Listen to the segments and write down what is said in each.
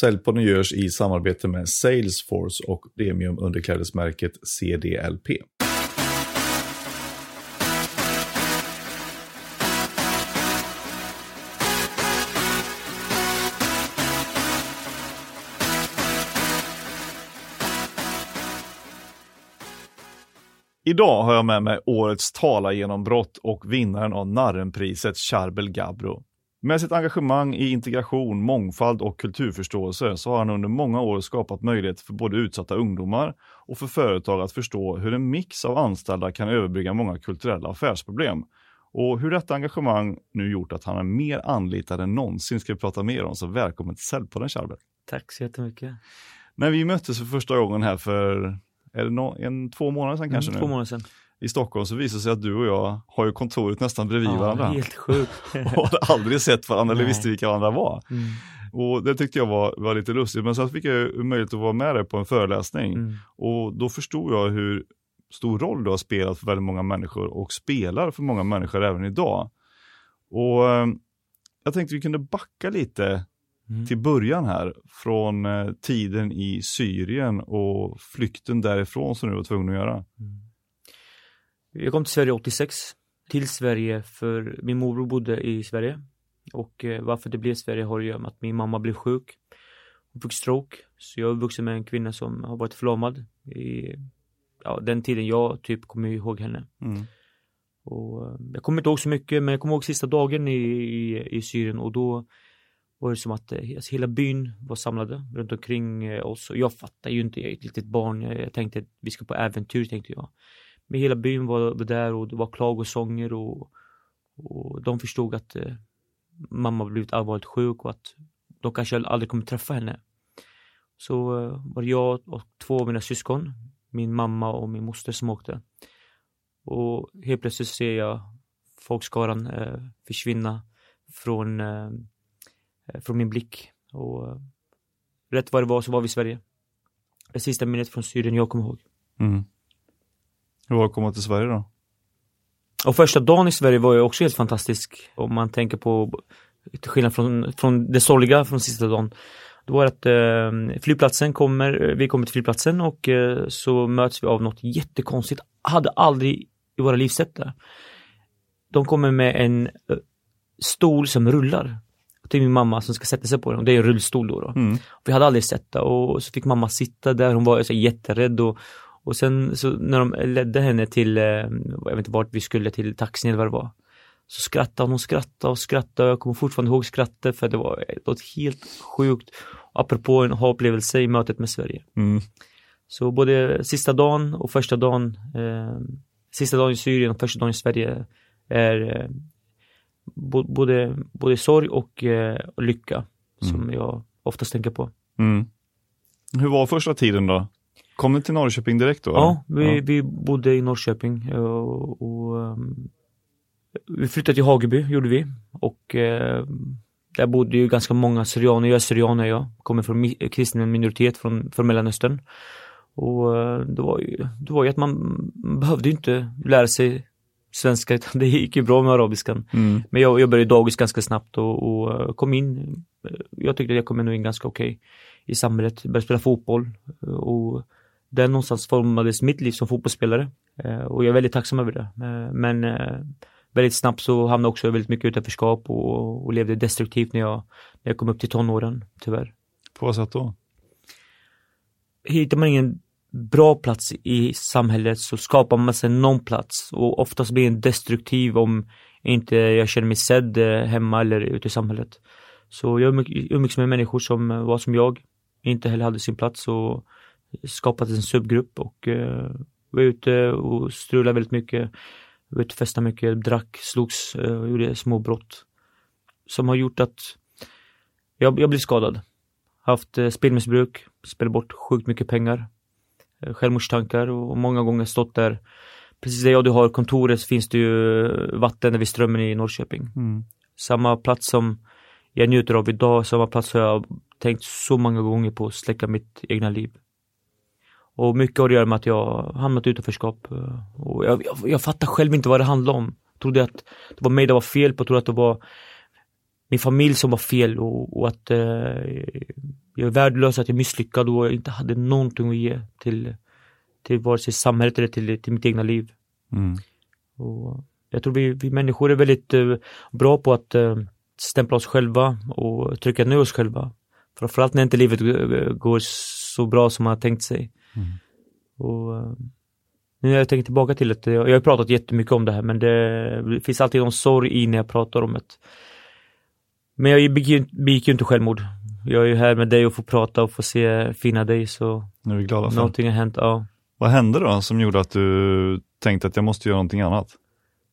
Säljpodden görs i samarbete med Salesforce och premiumunderklädesmärket CDLP. Idag har jag med mig årets talargenombrott och vinnaren av Narrenpriset Charbel Gabro. Med sitt engagemang i integration, mångfald och kulturförståelse så har han under många år skapat möjlighet för både utsatta ungdomar och för företag att förstå hur en mix av anställda kan överbrygga många kulturella affärsproblem. Och hur detta engagemang nu gjort att han är mer anlitad än någonsin ska vi prata mer om, så välkommen till Säljpodden Charbel. Tack så jättemycket. När vi möttes för första gången här för är det no en, två månader sedan kanske Mm, nu? två månader sedan. I Stockholm så visade det sig att du och jag har ju kontoret nästan bredvid varandra. helt sjukt. och hade aldrig sett varandra eller visste vilka varandra var. Mm, Och det tyckte jag var, var lite lustigt. Men sen fick jag möjlighet att vara med dig på en föreläsning. mm, Och då förstod jag hur stor roll du har spelat för väldigt många människor och spelar för många människor även idag. Och eh, jag tänkte vi kunde backa lite mm. till början här från eh, tiden i Syrien och flykten därifrån som du var tvungen att göra. Mm. Jag kom till Sverige 86. Till Sverige för min morbror bodde i Sverige. Och eh, varför det blev Sverige har att göra med att min mamma blev sjuk. Hon fick stroke. Så jag är vuxen med en kvinna som har varit förlamad i ja, den tiden jag typ kommer ihåg henne. Mm. Och eh, jag kommer inte ihåg så mycket men jag kommer ihåg sista dagen i, i, i Syrien och då var det som att eh, alltså, hela byn var samlade runt omkring oss och jag fattade ju inte, jag är ett litet barn, jag, jag tänkte att vi ska på äventyr tänkte jag. Men hela byn var, där och det var klagosånger och, och de förstod att eh, mamma blivit allvarligt sjuk och att de kanske aldrig kommer träffa henne. Så eh, var det jag och två av mina syskon, min mamma och min moster som åkte. Och helt plötsligt ser jag folkskaran eh, försvinna från, eh, från min blick. Och eh, rätt vad det var så var vi i Sverige. Det sista minnet från Syrien jag kommer ihåg. Mm. Hur var det att komma till Sverige då? Och första dagen i Sverige var ju också helt fantastisk. Om man tänker på, till skillnad från, från det sorgliga från sista dagen. Då var det att eh, flygplatsen kommer, vi kommer till flygplatsen och eh, så möts vi av något jättekonstigt. Hade aldrig i våra liv sett det. De kommer med en eh, stol som rullar. Till min mamma som ska sätta sig på den. Och det är en rullstol då. då. Mm. Vi hade aldrig sett det och så fick mamma sitta där, hon var så jätterädd och, och sen så när de ledde henne till, eh, jag vet inte vart vi skulle, till taxin eller vad det var. Så skrattade hon, skrattade och skrattade och jag kommer fortfarande ihåg skrattet för det var något helt sjukt. Apropå en ha-upplevelse i mötet med Sverige. Mm. Så både sista dagen och första dagen, eh, sista dagen i Syrien och första dagen i Sverige är eh, både, både sorg och eh, lycka som jag oftast tänker på. Mm. Hur var första tiden då? Kom du till Norrköping direkt då? Ja, vi, Ja. vi bodde i Norrköping eh, och, och um, vi flyttade till Hageby, gjorde vi. Och eh, där bodde ju ganska många syrianer, jag är syrian jag, kommer från mi- kristen minoritet från, från Mellanöstern. Och eh, det var ju, det var ju att man behövde inte lära sig svenska utan det gick ju bra med arabiskan. Mm. Men jag, jag började dagis ganska snabbt och, och eh, kom in, eh, jag tyckte att jag kom in ganska okej i samhället, började spela fotboll och där någonstans formades mitt liv som fotbollsspelare. Eh, Och jag är väldigt tacksam över det. Eh, Men eh, väldigt snabbt så hamnade jag också väldigt mycket utanförskap och, och levde destruktivt när jag, när jag kom upp till tonåren, tyvärr. På vad sätt då? Hittar man ingen bra plats i samhället så skapar man sig någon plats och oftast blir den destruktiv om inte jag känner mig sedd hemma eller ute i samhället. Så jag umgick- umgicks med människor som var som jag, inte heller hade sin plats och skapat en subgrupp och eh, var ute och strulade väldigt mycket. Var ute och festade mycket, drack, slogs, eh, gjorde små brott. Som har gjort att jag, jag blev skadad. Haft eh, spelmissbruk, spelat bort sjukt mycket pengar. Eh, självmordstankar och många gånger stått där. Precis där jag och du har kontoret så finns det ju vatten vid strömmen i Norrköping. Mm. Samma plats som jag njuter av idag, samma plats har jag tänkt så många gånger på att släcka mitt egna liv. Och mycket har att göra med att jag hamnat i utanförskap. eh, Och jag, jag, jag fattar själv inte vad det handlar om. Jag trodde att det var mig det var fel på, jag trodde att det var min familj som var fel och, och att eh, jag är värdelös, att jag är misslyckad och inte hade någonting att ge till, till vare sig samhället eller till, till mitt egna liv. Mm. Och jag tror vi, vi människor är väldigt eh, bra på att eh, stämpla oss själva och trycka ner oss själva. Framförallt när inte livet går så bra som man har tänkt sig. Mm. Och, eh, nu när jag tänker tillbaka till det, jag har pratat jättemycket om det här men det, finns alltid någon sorg i när jag pratar om det. Men jag begick ju, inte självmord. Jag är ju här med dig och får prata och få se fina dig så Nu är vi glada för. någonting har hänt, ja. Vad hände då som gjorde att du tänkte att jag måste göra någonting annat?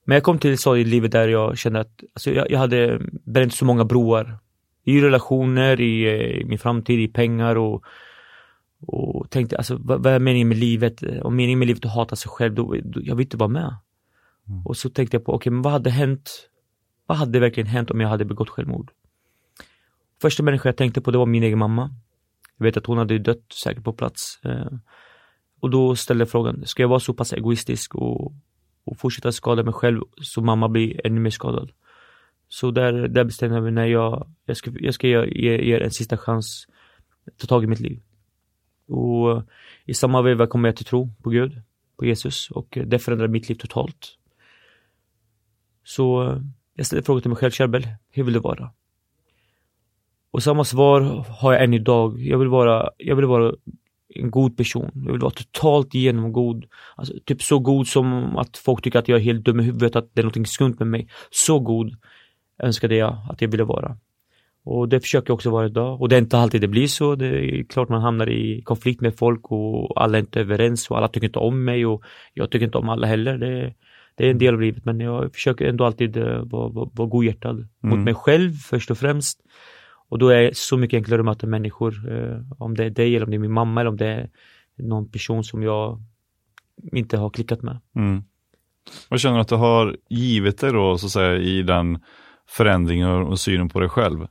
Men jag kom till ett stadie i livet där jag kände att alltså jag, jag hade bränt så många broar. I relationer, i, eh, i min framtid, i pengar och, och tänkte alltså vad, vad är meningen med livet? Om meningen med livet är att hata sig själv, då, då jag vill inte vara med. Mm. Och så tänkte jag på, okej men vad hade hänt? Vad hade verkligen hänt om jag hade begått självmord? Första människan jag tänkte på det var min egen mamma. Jag vet att hon hade dött säkert på plats. Eh, Och då ställde jag frågan, ska jag vara så pass egoistisk och, och fortsätta skada mig själv så mamma blir ännu mer skadad? Så där, där bestämde jag mig när jag, jag ska, jag ska ge ge er en sista chans, ta tag i mitt liv. Och eh, i samma veva kom jag till tro på Gud, på Jesus och eh, det förändrade mitt liv totalt. Så eh, jag ställde frågan till mig själv, Kärbel, hur vill du vara? Och samma svar har jag än idag. Jag vill vara, jag vill vara en god person. Jag vill vara totalt genomgod. Alltså, typ så god som att folk tycker att jag är helt dum i huvudet, att det är något skumt med mig. Så god önskade jag att jag ville vara. Och det försöker jag också vara idag. Och det är inte alltid det blir så. Det är klart man hamnar i konflikt med folk och alla är inte överens och alla tycker inte om mig och jag tycker inte om alla heller. Det, det är en del av livet men jag försöker ändå alltid eh, vara, vara, vara godhjärtad Mm. mot mig själv först och främst. Och då är det så mycket enklare att möta människor. Eh, om det är dig eller om det är min mamma eller om det är någon person som jag inte har klickat med. Mm. Vad känner du att du har givit dig då, så att säga, i den förändringen och synen på dig själv?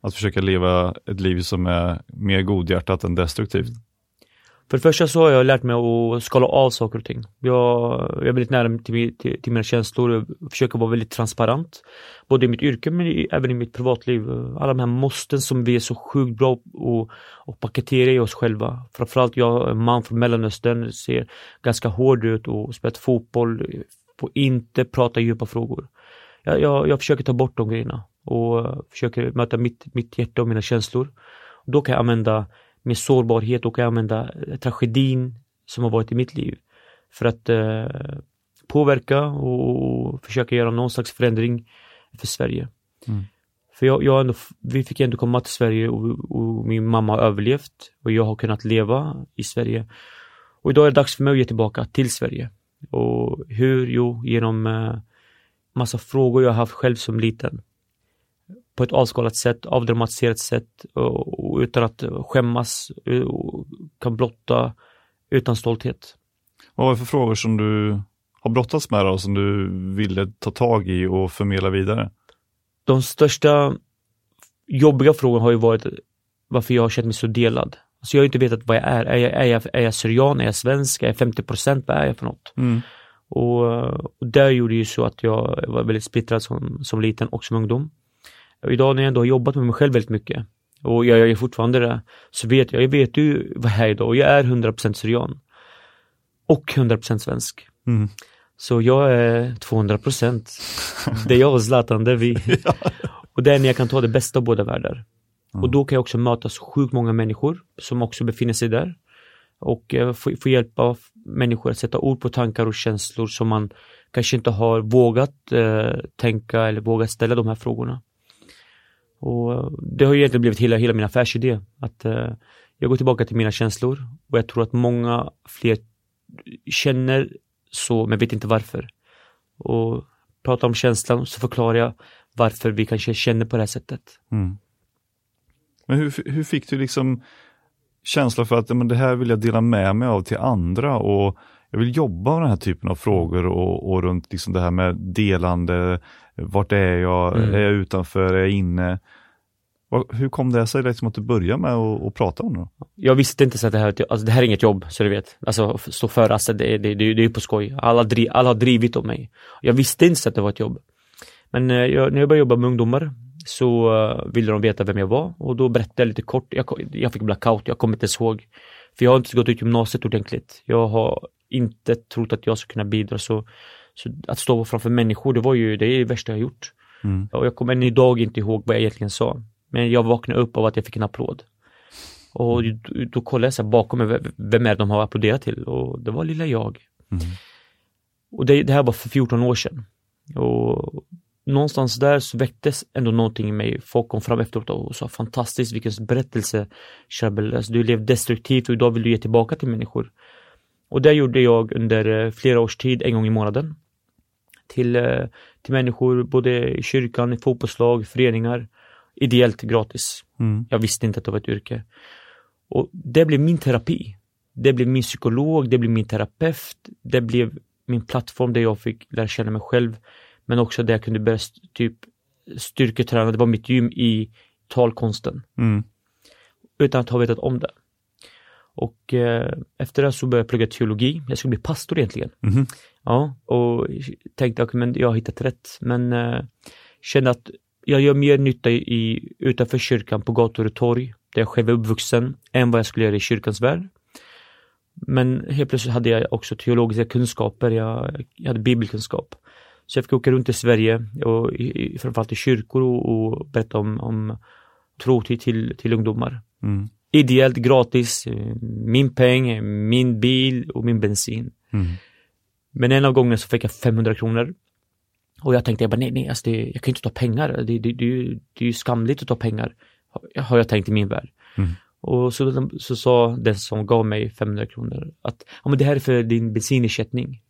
Att försöka leva ett liv som är mer godhjärtat än destruktivt. För det första så har jag lärt mig att skala av saker och ting. Jag, jag är väldigt nära till, till, till mina känslor och försöker vara väldigt transparent. Både i mitt yrke men i, även i mitt privatliv. Alla de här måsten som vi är så sjukt bra på att- att paketera i oss själva. Framförallt jag, en man från Mellanöstern, ser ganska hård ut och spelat fotboll, får inte prata djupa frågor. Jag, jag, jag försöker ta bort de grejerna och försöker möta mitt, mitt hjärta och mina känslor. Då kan jag använda min sårbarhet och kan jag använda eh, tragedin som har varit i mitt liv för att eh, påverka och försöka göra någon slags förändring för Sverige. Mm. För jag, jag ändå, vi fick ändå komma till Sverige och, och min mamma har överlevt och jag har kunnat leva i Sverige. Och idag är det dags för mig att ge tillbaka till Sverige. Och hur? Jo, genom eh, massa frågor jag har haft själv som liten på ett avskalat sätt, avdramatiserat sätt och, utan att skämmas och kan blotta utan stolthet. Vad var det för frågor som du har brottats med och som du ville ta tag i och förmedla vidare? De största jobbiga frågorna har ju varit varför jag har känt mig så delad. Alltså jag har inte vetat vad jag är. Är jag, är jag, är jag syrian? Är jag svensk? Är jag 50 procent? Vad är jag för något? Mm. Och, och där gjorde ju så att jag var väldigt splittrad som, som liten och som ungdom. Och idag när jag ändå har jobbat med mig själv väldigt mycket och jag gör fortfarande det, så vet jag, jag vet ju vad jag är idag och jag är 100% syrian. Och 100% svensk. Mm. Så jag är 200%. Det är jag och Zlatan, det är vi. Och det är när jag kan ta det bästa av båda världar. Och då kan jag också möta så sjukt många människor som också befinner sig där. Och eh, få, få hjälpa människor att sätta ord på tankar och känslor som man kanske inte har vågat eh, tänka eller vågat ställa de här frågorna. Och det har ju egentligen blivit hela, hela min affärsidé. Att eh, jag går tillbaka till mina känslor och jag tror att många fler känner så men vet inte varför. Och pratar om känslan så förklarar jag varför vi kanske känner på det här sättet. Mm. Men hur, hur fick du liksom känsla för att men det här vill jag dela med mig av till andra och jag vill jobba med den här typen av frågor och, och runt liksom det här med delande, vart är jag, Mm. är jag utanför, är jag inne? Hur kom det sig liksom att du började med att, att prata om det? Jag visste inte så att det här, alltså det här är inget jobb, så du vet. Alltså stå för alltså, det, det, det, det är ju på skoj. Alla, dri, alla har drivit om mig. Jag visste inte så att det var ett jobb. Men eh, jag, när jag började jobba med ungdomar så uh, ville de veta vem jag var och då berättade jag lite kort. Jag, jag fick blackout, jag kommer inte ihåg. För jag har inte gått ut gymnasiet ordentligt. Jag har inte trott att jag ska kunna bidra så, så att stå framför människor, det var ju det, är det värsta jag gjort. Mm. Och jag kommer än idag inte ihåg vad jag egentligen sa. Men jag vaknade upp av att jag fick en applåd. Och då, då kollade jag så bakom mig, vem är det de har applåderat till? Och det var lilla jag. Mm. Och det, det, här var för 14 år sedan. Och någonstans där så väcktes ändå någonting i mig. Folk kom fram efteråt och sa fantastiskt vilken berättelse Charbel, alltså, du levde destruktivt och idag vill du ge tillbaka till människor. Och det gjorde jag under eh, flera års tid, en gång i månaden. Till, eh, till människor, både i kyrkan, i fotbollslag, föreningar. Ideellt gratis. Mm. Jag visste inte att det var ett yrke. Och det blev min terapi. Det blev min psykolog, det blev min terapeut, det blev min plattform där jag fick lära känna mig själv. Men också där jag kunde börja typ styrketräna, det var mitt gym i talkonsten. Mm. Utan att ha vetat om det. Och eh, efter det så började jag plugga teologi. Jag skulle bli pastor egentligen. Mm. Ja, och tänkte att okay, jag har hittat rätt. Men eh, kände att jag gör mer nytta i, utanför kyrkan på gator och torg, där jag själv är uppvuxen, än vad jag skulle göra i kyrkans värld. Men helt plötsligt hade jag också teologiska kunskaper, jag, jag hade bibelkunskap. Så jag fick åka runt i Sverige, och i, framförallt i kyrkor och, och berätta om, om tro till, till, till ungdomar. Mm. Ideellt, gratis, min peng, min bil och min bensin. Mm. Men en av gångerna så fick jag 500 kronor. Och jag tänkte, jag bara, nej, nej, alltså det, jag kan inte ta pengar. Det, det, det, det är ju skamligt att ta pengar, har jag tänkt i min värld. Mm. Och så, så sa den som gav mig 500 kronor att ja, men det här är för din bensinersättning.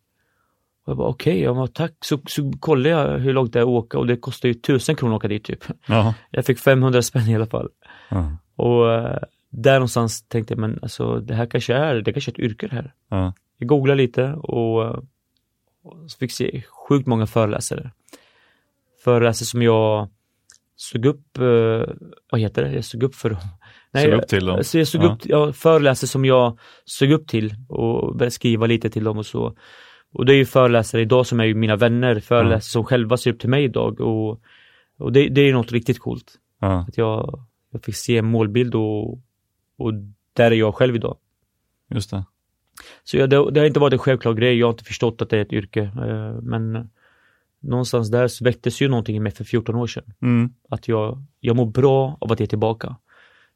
Och jag bara okej, okay, ja, tack. Så, så kollade jag hur långt det är att åka och det kostar ju tusen kronor att åka dit typ. Jaha. Jag fick 500 spänn i alla fall. Jaha. Och äh, där någonstans tänkte jag, men alltså det här kanske är, det kanske är ett yrke det här. Jaha. Jag googlade lite och, och så fick se sjukt många föreläsare. Föreläsare som jag såg upp, eh, vad heter det, jag såg upp för Nej, såg upp till dem? Så jag såg ja. upp, jag föreläser som jag såg upp till och började skriva lite till dem och så. Och det är ju föreläsare idag som är ju mina vänner, föreläsare ja. som själva ser upp till mig idag och, och det, det är något riktigt coolt. Ja. Att jag, jag fick se en målbild och, och där är jag själv idag. Just det. Så jag, det, det, har inte varit en självklar grej, jag har inte förstått att det är ett yrke. Eh, men någonstans där väcktes ju någonting i mig för 14 år sedan. Mm. Att jag, jag mår bra av att ge tillbaka.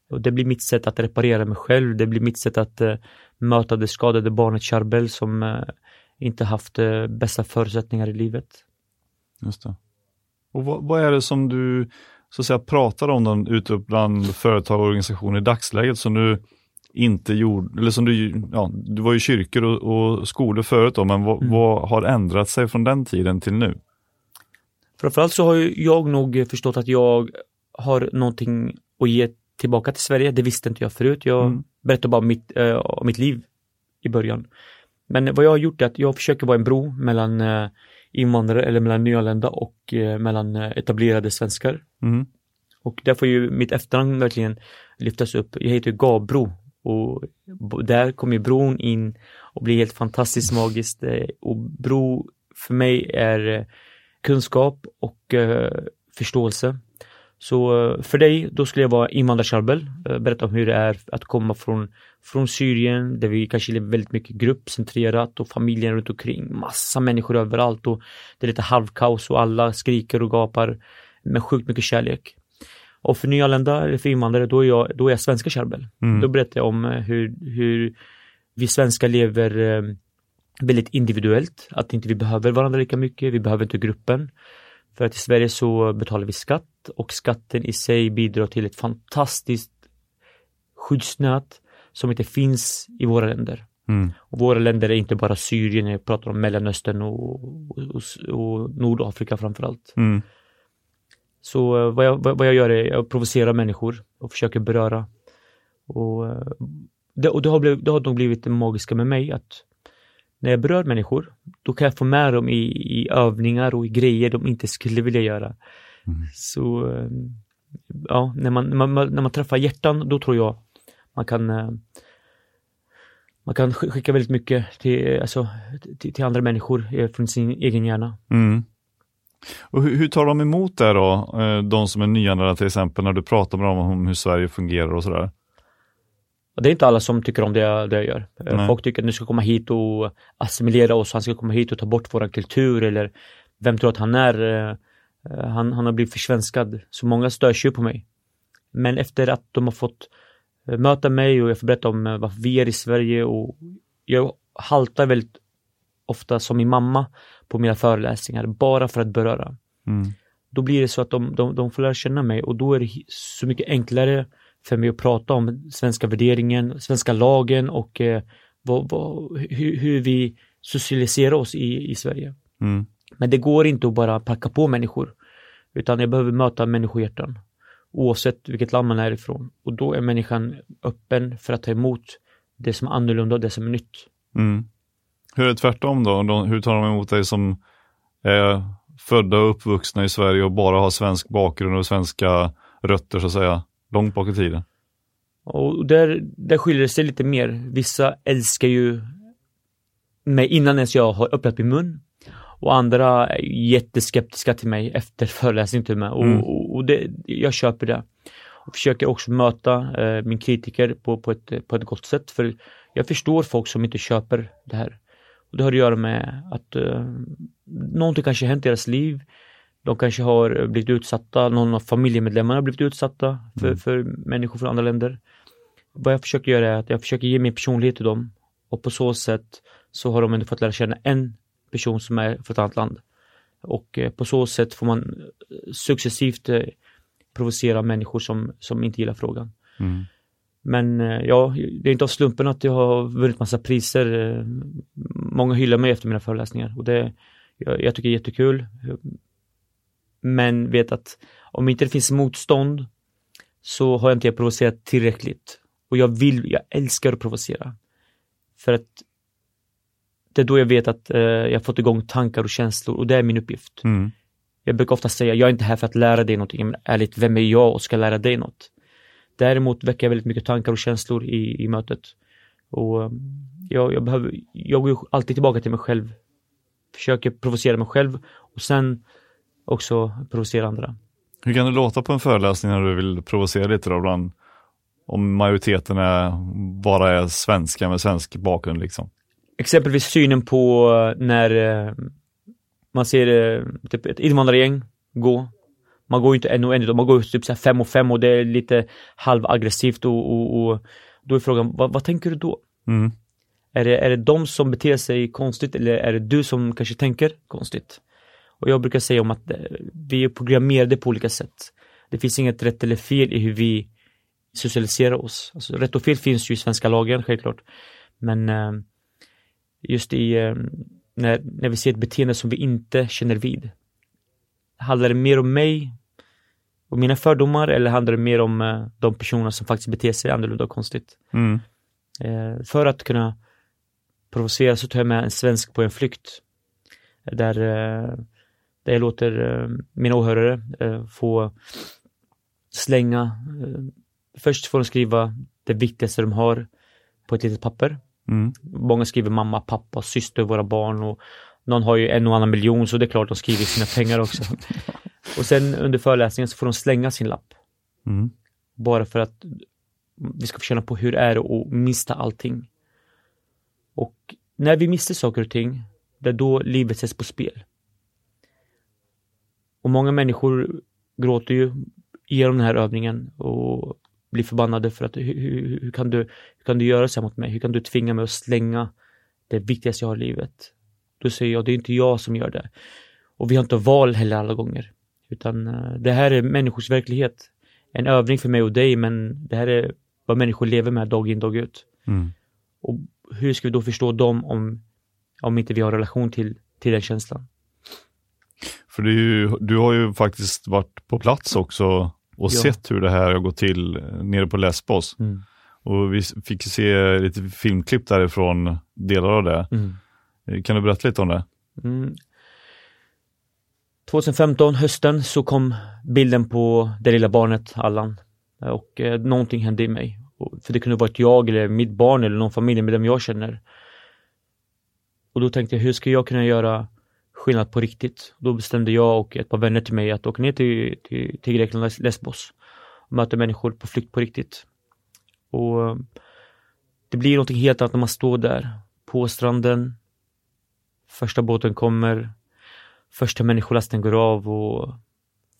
Och det blir mitt sätt att reparera mig själv, det blir mitt sätt att uh, möta det skadade barnet Charbel som uh, inte haft uh, bästa förutsättningar i livet. Just det. Och vad, vad, är det som du så att säga pratar om den ute bland företag och organisationer i dagsläget som du inte gjorde, eller som du, ja, du var ju kyrkor och, och skolor förut då, men vad, mm. vad, har ändrat sig från den tiden till nu? Framförallt så har jag nog förstått att jag har någonting att ge tillbaka till Sverige. Det visste inte jag förut. Jag mm. berättade bara mitt, äh, om mitt liv i början. Men vad jag har gjort är att jag försöker vara en bro mellan äh, invandrare eller mellan nyanlända och äh, mellan etablerade svenskar. Mm. Och där får ju mitt efternamn verkligen lyftas upp. Jag heter Gabro och där kommer bron in och blir helt fantastiskt magiskt. Eh, och bro för mig är eh, kunskap och eh, förståelse. Så för dig, då skulle jag vara invandrarcharbel, berätta om hur det är att komma från, från Syrien, där vi kanske lever väldigt mycket gruppcentrerat och familjen runt omkring, massa människor överallt och det är lite halvkaos och alla skriker och gapar med sjukt mycket kärlek. Och för nyanlända eller för invandrare, då är jag, då är jag svenska charbel. Mm. Då berättar jag om eh, hur, hur vi svenskar lever väldigt individuellt, att inte vi behöver varandra lika mycket, vi behöver inte gruppen. För att i Sverige så betalar vi skatt och skatten i sig bidrar till ett fantastiskt skyddsnät som inte finns i våra länder. Mm. Och våra länder är inte bara Syrien, jag pratar om Mellanöstern och, och, och Nordafrika framförallt. Mm. Så eh, vad jag, vad jag gör är att jag provocerar människor och försöker beröra. Och eh, det, och det, har blivit, det har nog blivit det magiska med mig att när jag berör människor, då kan jag få med dem i, i övningar och i grejer de inte skulle vilja göra. Mm. Så ehm, ja, när man, när, man, när man träffar hjärtan, då tror jag man kan eh, man kan skicka väldigt mycket till, alltså, till, till andra människor eh, från sin egen hjärna. Mm. Och hur, hur tar de emot det då, eh, de som är nyanlända till exempel, när du pratar med dem om hur Sverige fungerar och sådär? Det är inte alla som tycker om det jag, det jag gör. Eh, Nej. Folk tycker att nu ska komma hit och assimilera oss, han ska komma hit och ta bort vår kultur eller vem tror att han är? Eh, Han, han har blivit försvenskad. Så många störs ju på mig. Men efter att de har fått möta mig och jag får berätta om varför vi är i Sverige och jag haltar väldigt ofta som min mamma på mina föreläsningar bara för att beröra. Mm. Då blir det så att de, de, de får lära känna mig och då är det så mycket enklare för mig att prata om svenska värderingen, svenska lagen och eh, vad, vad, hur, hur vi socialiserar oss i, i Sverige. Mm. Men det går inte att bara packa på människor. Utan jag behöver möta människohjärtan. Oavsett vilket land man är ifrån. Och då är människan öppen för att ta emot det som är annorlunda och det som är nytt. Mm. Hur är det tvärtom då? De, hur tar de emot dig som är födda och uppvuxna i Sverige och bara har svensk bakgrund och svenska rötter så att säga, långt bak i tiden? Och där, där skiljer det sig lite mer. Vissa älskar ju mig innan ens jag har öppnat min mun. Och andra är jätteskeptiska till mig efter föreläsningen till mig. Och, Mm. och, och det, jag köper det. Och försöker också möta eh, min kritiker på, på, ett, på ett gott sätt. För jag förstår folk som inte köper det här. Och det har att göra med att eh, någonting kanske hänt i deras liv. De kanske har blivit utsatta, någon av familjemedlemmarna har blivit utsatta för, Mm. för människor från andra länder. Vad jag försöker göra är att jag försöker ge min personlighet till dem och på så sätt så har de ändå fått lära känna en person som är från ett annat land. Och eh, på så sätt får man eh, successivt eh, provocera människor som, som inte gillar frågan. Mm. Men eh, ja, det är inte av slumpen att jag har vunnit massa priser. eh, Många hyllar mig efter mina föreläsningar och det, jag, jag tycker det är jättekul. Men vet att om inte det finns motstånd så har jag inte provocerat tillräckligt. Och jag vill, jag älskar att provocera. För att det är då jag vet att eh, jag fått igång tankar och känslor och det är min uppgift. Mm. Jag brukar ofta säga, jag är inte här för att lära dig någonting, men ärligt, vem är jag och ska lära dig något? Däremot väcker jag väldigt mycket tankar och känslor i, i mötet. Och um, jag, jag, behöver, jag går alltid tillbaka till mig själv. Försöker provocera mig själv och sen också provocera andra. Hur kan det låta på en föreläsning när du vill provocera lite då bland, om majoriteten är, bara är svenska med svensk bakgrund liksom? Exempelvis synen på eh, när eh, man ser eh, typ ett invandrargäng gå. Man går ju inte en och en, utan man går typ så fem och fem och det är lite halvaggressivt och, och, och då är frågan, vad, vad tänker du då? Mm. Är det, är det de som beter sig konstigt eller är det du som kanske tänker konstigt? Och jag brukar säga om att eh, vi är programmerade på olika sätt. Det finns inget rätt eller fel i hur vi socialiserar oss. Alltså, rätt och fel finns ju i svenska lagen självklart. Men eh, just i eh, när, när vi ser ett beteende som vi inte känner vid. Handlar det mer om mig och mina fördomar eller handlar det mer om eh, de personer som faktiskt beter sig annorlunda och konstigt? Mm. Eh, för att kunna provocera så tar jag med en svensk på en flykt. Där, eh, där jag låter mina åhörare få slänga, först får de skriva det viktigaste de har på ett litet papper. Mm. Många skriver mamma, pappa, syster, våra barn och någon har ju en och annan miljon så det är klart de skriver sina pengar också. Och sen under föreläsningen så får de slänga sin lapp. Mm. Bara för att vi ska få känna på hur det är att mista allting. Och när vi mister saker och ting, det är då livet sätts på spel. Och många människor gråter ju genom den här övningen och blir förbannade för att hur, hur, hur, kan du, hur kan du göra så här mot mig? Hur kan du tvinga mig att slänga det viktigaste jag har i livet? Då säger jag, det är inte jag som gör det. Och vi har inte val heller alla gånger. Utan eh, det här är människors verklighet. En övning för mig och dig, men det här är vad människor lever med dag in, dag ut. Mm. Och hur ska vi då förstå dem om, om inte vi har relation till, till den känslan? För ju, du har ju faktiskt varit på plats också och Ja. sett hur det här har gått till eh, nere på Lesbos. Mm. Och vi fick se lite filmklipp därifrån, delar av det. Mm. Kan du berätta lite om det? Mm. 2015, hösten, så kom bilden på det lilla barnet Allan. Och eh, någonting hände i mig. För det kunde varit jag eller mitt barn eller någon familjemedlem jag känner. Och då tänkte jag, hur ska jag kunna göra skillnad på riktigt. Då bestämde jag och ett par vänner till mig att åka ner till, till, till Grekland, Lesbos och möta människor på flykt på riktigt. Och eh, det blir någonting helt annat när man står där på stranden. Första båten kommer, första människolasten går av och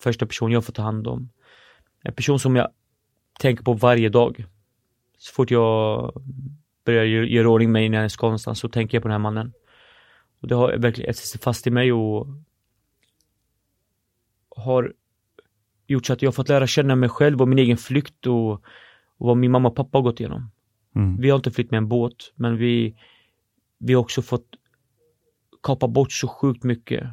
första person jag får ta hand om. En person som jag tänker på varje dag. Så fort jag börjar göra ordning mig när jag ska någonstans så tänker jag på den här mannen. Och det har verkligen etsat sig fast i mig och har gjort så att jag fått lära känna mig själv och min egen flykt och, och vad min mamma och pappa har gått igenom. Mm. Vi har inte flytt med en båt, men vi, vi har också fått kapa bort så sjukt mycket.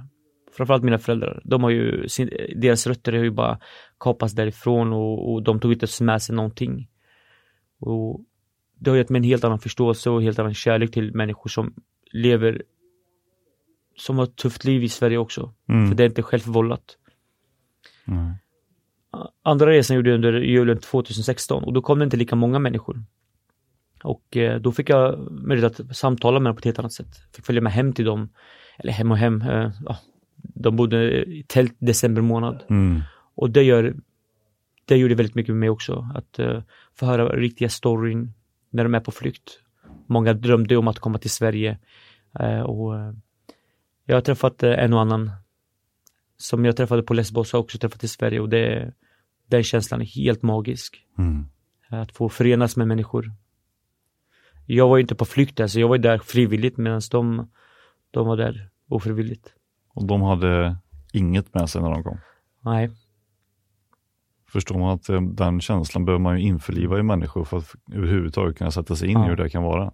Framförallt mina föräldrar. De har ju, sin, deras rötter har ju bara kapats därifrån och, och de tog inte med sig någonting. Och det har gett mig en helt annan förståelse och helt annan kärlek till människor som lever som har ett tufft liv i Sverige också. Mm. För det är inte självförvållat. Mm. Andra resan gjorde jag under julen 2016 och då kom det inte lika många människor. Och eh, då fick jag möjlighet att samtala med dem på ett helt annat sätt. Fick följa med hem till dem. Eller hem och hem. Eh, ja, de bodde i tält december månad. Mm. Och det gör det gjorde väldigt mycket med mig också. Att uh, få höra riktiga storyn när de är på flykt. Många drömde om att komma till Sverige. Och Jag har träffat en och annan som jag träffade på Lesbos har också träffat i Sverige och det, den känslan är helt magisk. Mm. Att få förenas med människor. Jag var inte på flykt, alltså jag var där frivilligt medan de, de var där ofrivilligt. Och de hade inget med sig när de kom? Nej. Förstår man att eh, den känslan behöver man ju införliva i människor för att överhuvudtaget kunna sätta sig in ja. i hur det kan vara.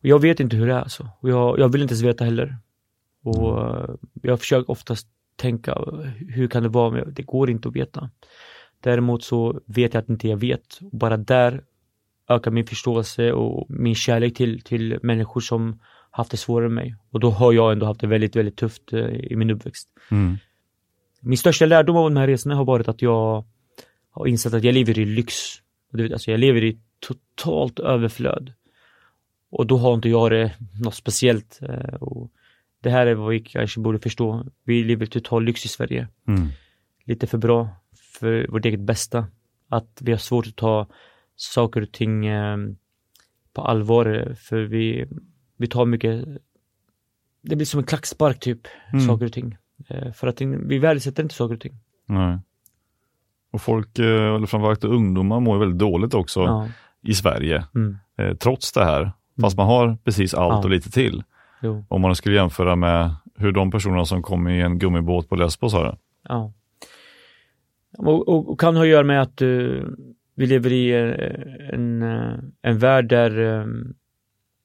Jag vet inte hur det är alltså. Jag, jag vill inte ens veta heller. Och mm. Eh, jag försöker oftast tänka, hur kan det vara? Men det går inte att veta. Däremot så vet jag att inte jag vet. Och bara där ökar min förståelse och min kärlek till, till människor som haft det svårare än mig. Och då har jag ändå haft det väldigt, väldigt tufft eh, i min uppväxt. Mm. Min största lärdom av de här resorna har varit att jag har insett att jag lever i lyx. Alltså jag lever i totalt överflöd. Och då har inte jag det något speciellt. Eh, och det här är vad vi kanske borde förstå. Vi lever i total lyx i Sverige. Mm. Lite för bra för vårt eget bästa. Att vi har svårt att ta saker och ting eh, på allvar. För vi, vi tar mycket, det blir som en klackspark typ, mm. saker och ting. Eh, för att vi värdesätter inte saker och ting. Nej. Och folk, eh, eller framförallt ungdomar, mår väldigt dåligt också ja. i Sverige. Mm. Trots det här. Fast man har precis allt ja. och lite till. Jo. Om man skulle jämföra med hur de personerna som kom i en gummibåt på Lesbos har det. Ja. Och, och, och kan ha att göra med att uh, vi lever i en, en, en värld där, um,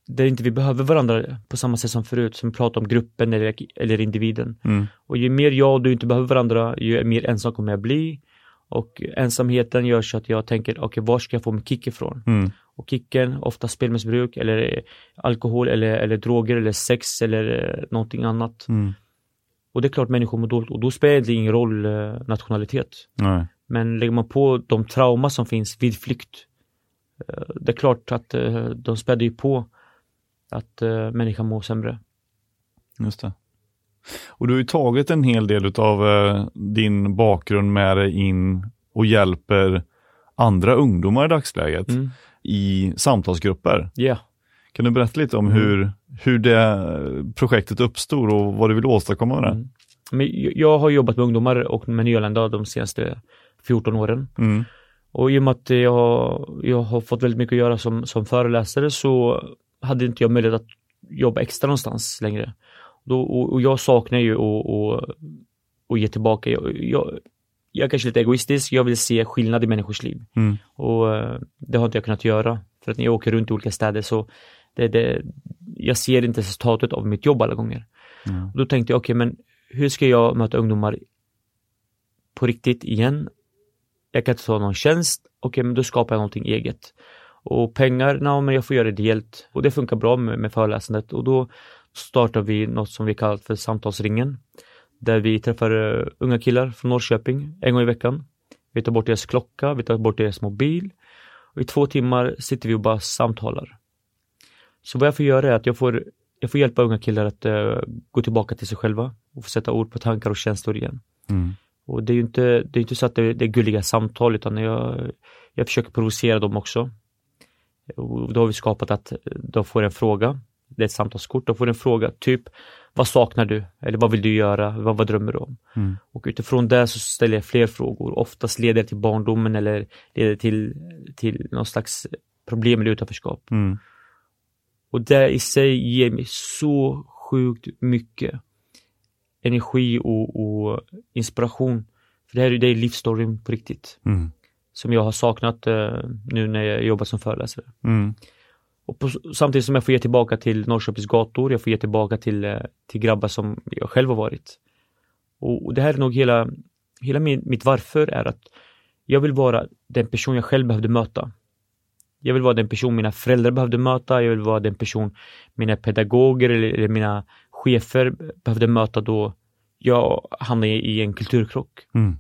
där inte vi behöver varandra på samma sätt som förut, som pratar om gruppen eller, eller individen. Mm. Och ju mer jag och du inte behöver varandra, ju mer ensam kommer jag bli. Och ensamheten gör så att jag tänker, okej, okay, var ska jag få min kick ifrån? Mm. Och kicken, ofta spelmissbruk eller alkohol eller, eller droger eller sex eller eh, någonting annat. Mm. Och det är klart människor mår dåligt och då spelar det ingen roll eh, nationalitet. Nej. Men lägger man på de trauma som finns vid flykt, eh, det är klart att de späder ju på att människan mår sämre. Just det. Och du har ju tagit en hel del av eh, din bakgrund med dig in och hjälper andra ungdomar i dagsläget mm. i samtalsgrupper. Yeah. Kan du berätta lite om mm. hur, hur det projektet uppstod och vad du vill åstadkomma med det? Mm. Men jag har jobbat med ungdomar och med nyanlända de senaste 14 åren. Mm. Och i och med att jag, jag har fått väldigt mycket att göra som, som föreläsare så hade inte jag möjlighet att jobba extra någonstans längre. Då, och, och jag saknar ju att ge tillbaka. Jag, jag, jag är kanske lite egoistisk, jag vill se skillnad i människors liv. Mm. Och eh, det har inte jag kunnat göra. För att när jag åker runt i olika städer så det, det, jag ser inte resultatet av mitt jobb alla gånger. Mm. Och då tänkte jag, okej okay, men hur ska jag möta ungdomar på riktigt igen? Jag kan inte ta någon tjänst, okej okay, men då skapar jag någonting eget. Och pengarna, nej men jag får göra det ideellt. Och det funkar bra med, med föreläsandet och då startar vi något som vi kallar för Samtalsringen. Där vi träffar uh, unga killar från Norrköping en gång i veckan. Vi tar bort deras klocka, vi tar bort deras mobil. Och I två timmar sitter vi och bara samtalar. Så vad jag får göra är att jag får, jag får hjälpa unga killar att uh, gå tillbaka till sig själva. och få sätta ord på tankar och känslor igen. Mm. Och det är ju inte, det är inte så att det, det är gulliga samtal utan jag, jag försöker provocera dem också. Och då har vi skapat att de får en fråga, det är ett samtalskort, de får en fråga, typ vad saknar du? Eller vad vill du göra? Vad, vad drömmer du om? Mm. Och utifrån det så ställer jag fler frågor. Oftast leder det till barndomen eller leder till, till någon slags problem eller utanförskap. Mm. Och det i sig ger mig så sjukt mycket energi och, och inspiration. För det här är, det är livsstoryn på riktigt. Mm. Som jag har saknat eh, nu när jag jobbar som föreläsare. Mm. Och på, samtidigt som jag får ge tillbaka till Norrköpings gator, jag får ge tillbaka till, eh, till grabbar som jag själv har varit. Och, och det här är nog hela, hela min, mitt varför är att jag vill vara den person jag själv behövde möta. Jag vill vara den person mina föräldrar behövde möta, jag vill vara den person mina pedagoger eller, eller mina chefer behövde möta då jag hamnade i, en kulturkrock. Mm.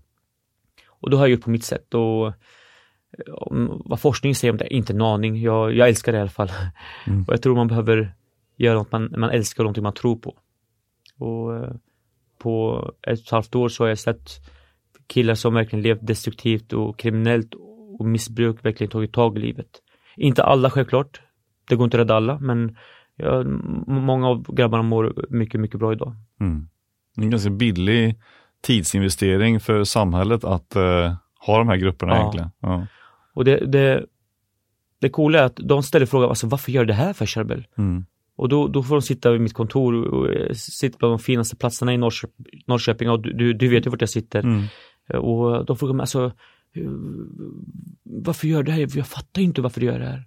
Och då har jag gjort på mitt sätt och om, vad forskningen säger om det, inte en aning. Jag, jag älskar det i alla fall. Mm. Och jag tror man behöver göra något man, man älskar och någonting man tror på. Och eh, på ett och ett halvt år så har jag sett killar som verkligen levt destruktivt och kriminellt och missbruk verkligen tagit tag i livet. Inte alla självklart. Det går inte att rädda alla men ja, många av grabbarna mår mycket, mycket bra idag. Mm. En ganska billig tidsinvestering för samhället att eh, ha de här grupperna Ja. egentligen. Ja. Och det, det, det coola är att de ställer frågan, alltså, varför gör du det här för Charbel? Mm. Och då, då får de sitta vid mitt kontor och eh, sitta på de finaste platserna i Norrköp, Norrköping och du, du, vet ju vart jag sitter. Mm. Och de frågar mig alltså, varför gör du det här? Jag fattar inte varför du gör det här.